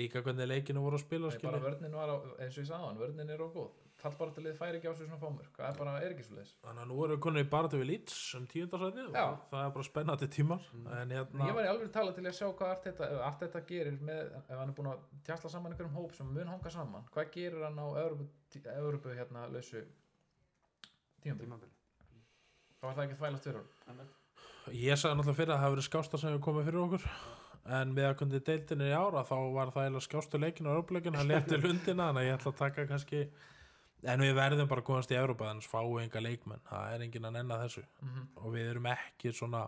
Líka hvernig leikinu voru að spila Nei, bara skilur. vörnin var á, eins og ég sagði hann, vörnin er á góð fallbartalið færi ekki á sig svona fámur það er bara, er ekki svo leis þannig að nú erum við konið í við Leeds um tíundarsæti og það er bara spennandi tímar en hérna ég var í alveg tala til að sjá hvað Arteta, ef Arteta gerir með, ef hann er búin að tjastla saman einhverjum hóp sem mun hanga saman hvað gerir hann á Evrópu, Evrópu hérna lausu Tímabili? Þá var það ekki þvælast fyrir honum. Ég sagði náttúrulega fyrir að það hafi verið skásta sem hefur komið fyrir okkur. En með að kundi deildinni í ára þá var það eiginlega skástu leikin og örfleikin, hann leti lundina þannig að ég ætla að taka kannski en við verðum bara að komast í Európa þannig að fáu enga leikmenn, það er engin að nenna þessu. Mhm. og við erum ekki svona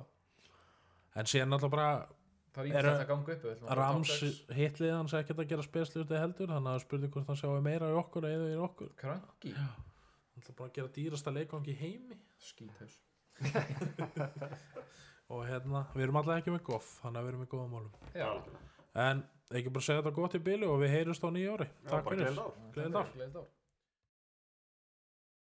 en síðan náttúrulega bara það er ímest að ganga upp að Rams hitlið hans ekkert að gera spesluti heldur þannig að spurði hvort hann sjáu meira í okkur eða í okkur. Kranki hann ætla bara að gera dýrasta leikvangi í heimi. Skíthaus (laughs) og hérna, við erum alltaf ekki með goff þannig að við erum í góðum málum. Já, en ekki bara segja þetta gott í bílu og við heyrjumst á nýja ári. Já, takk fyrir. Gleðilegt ár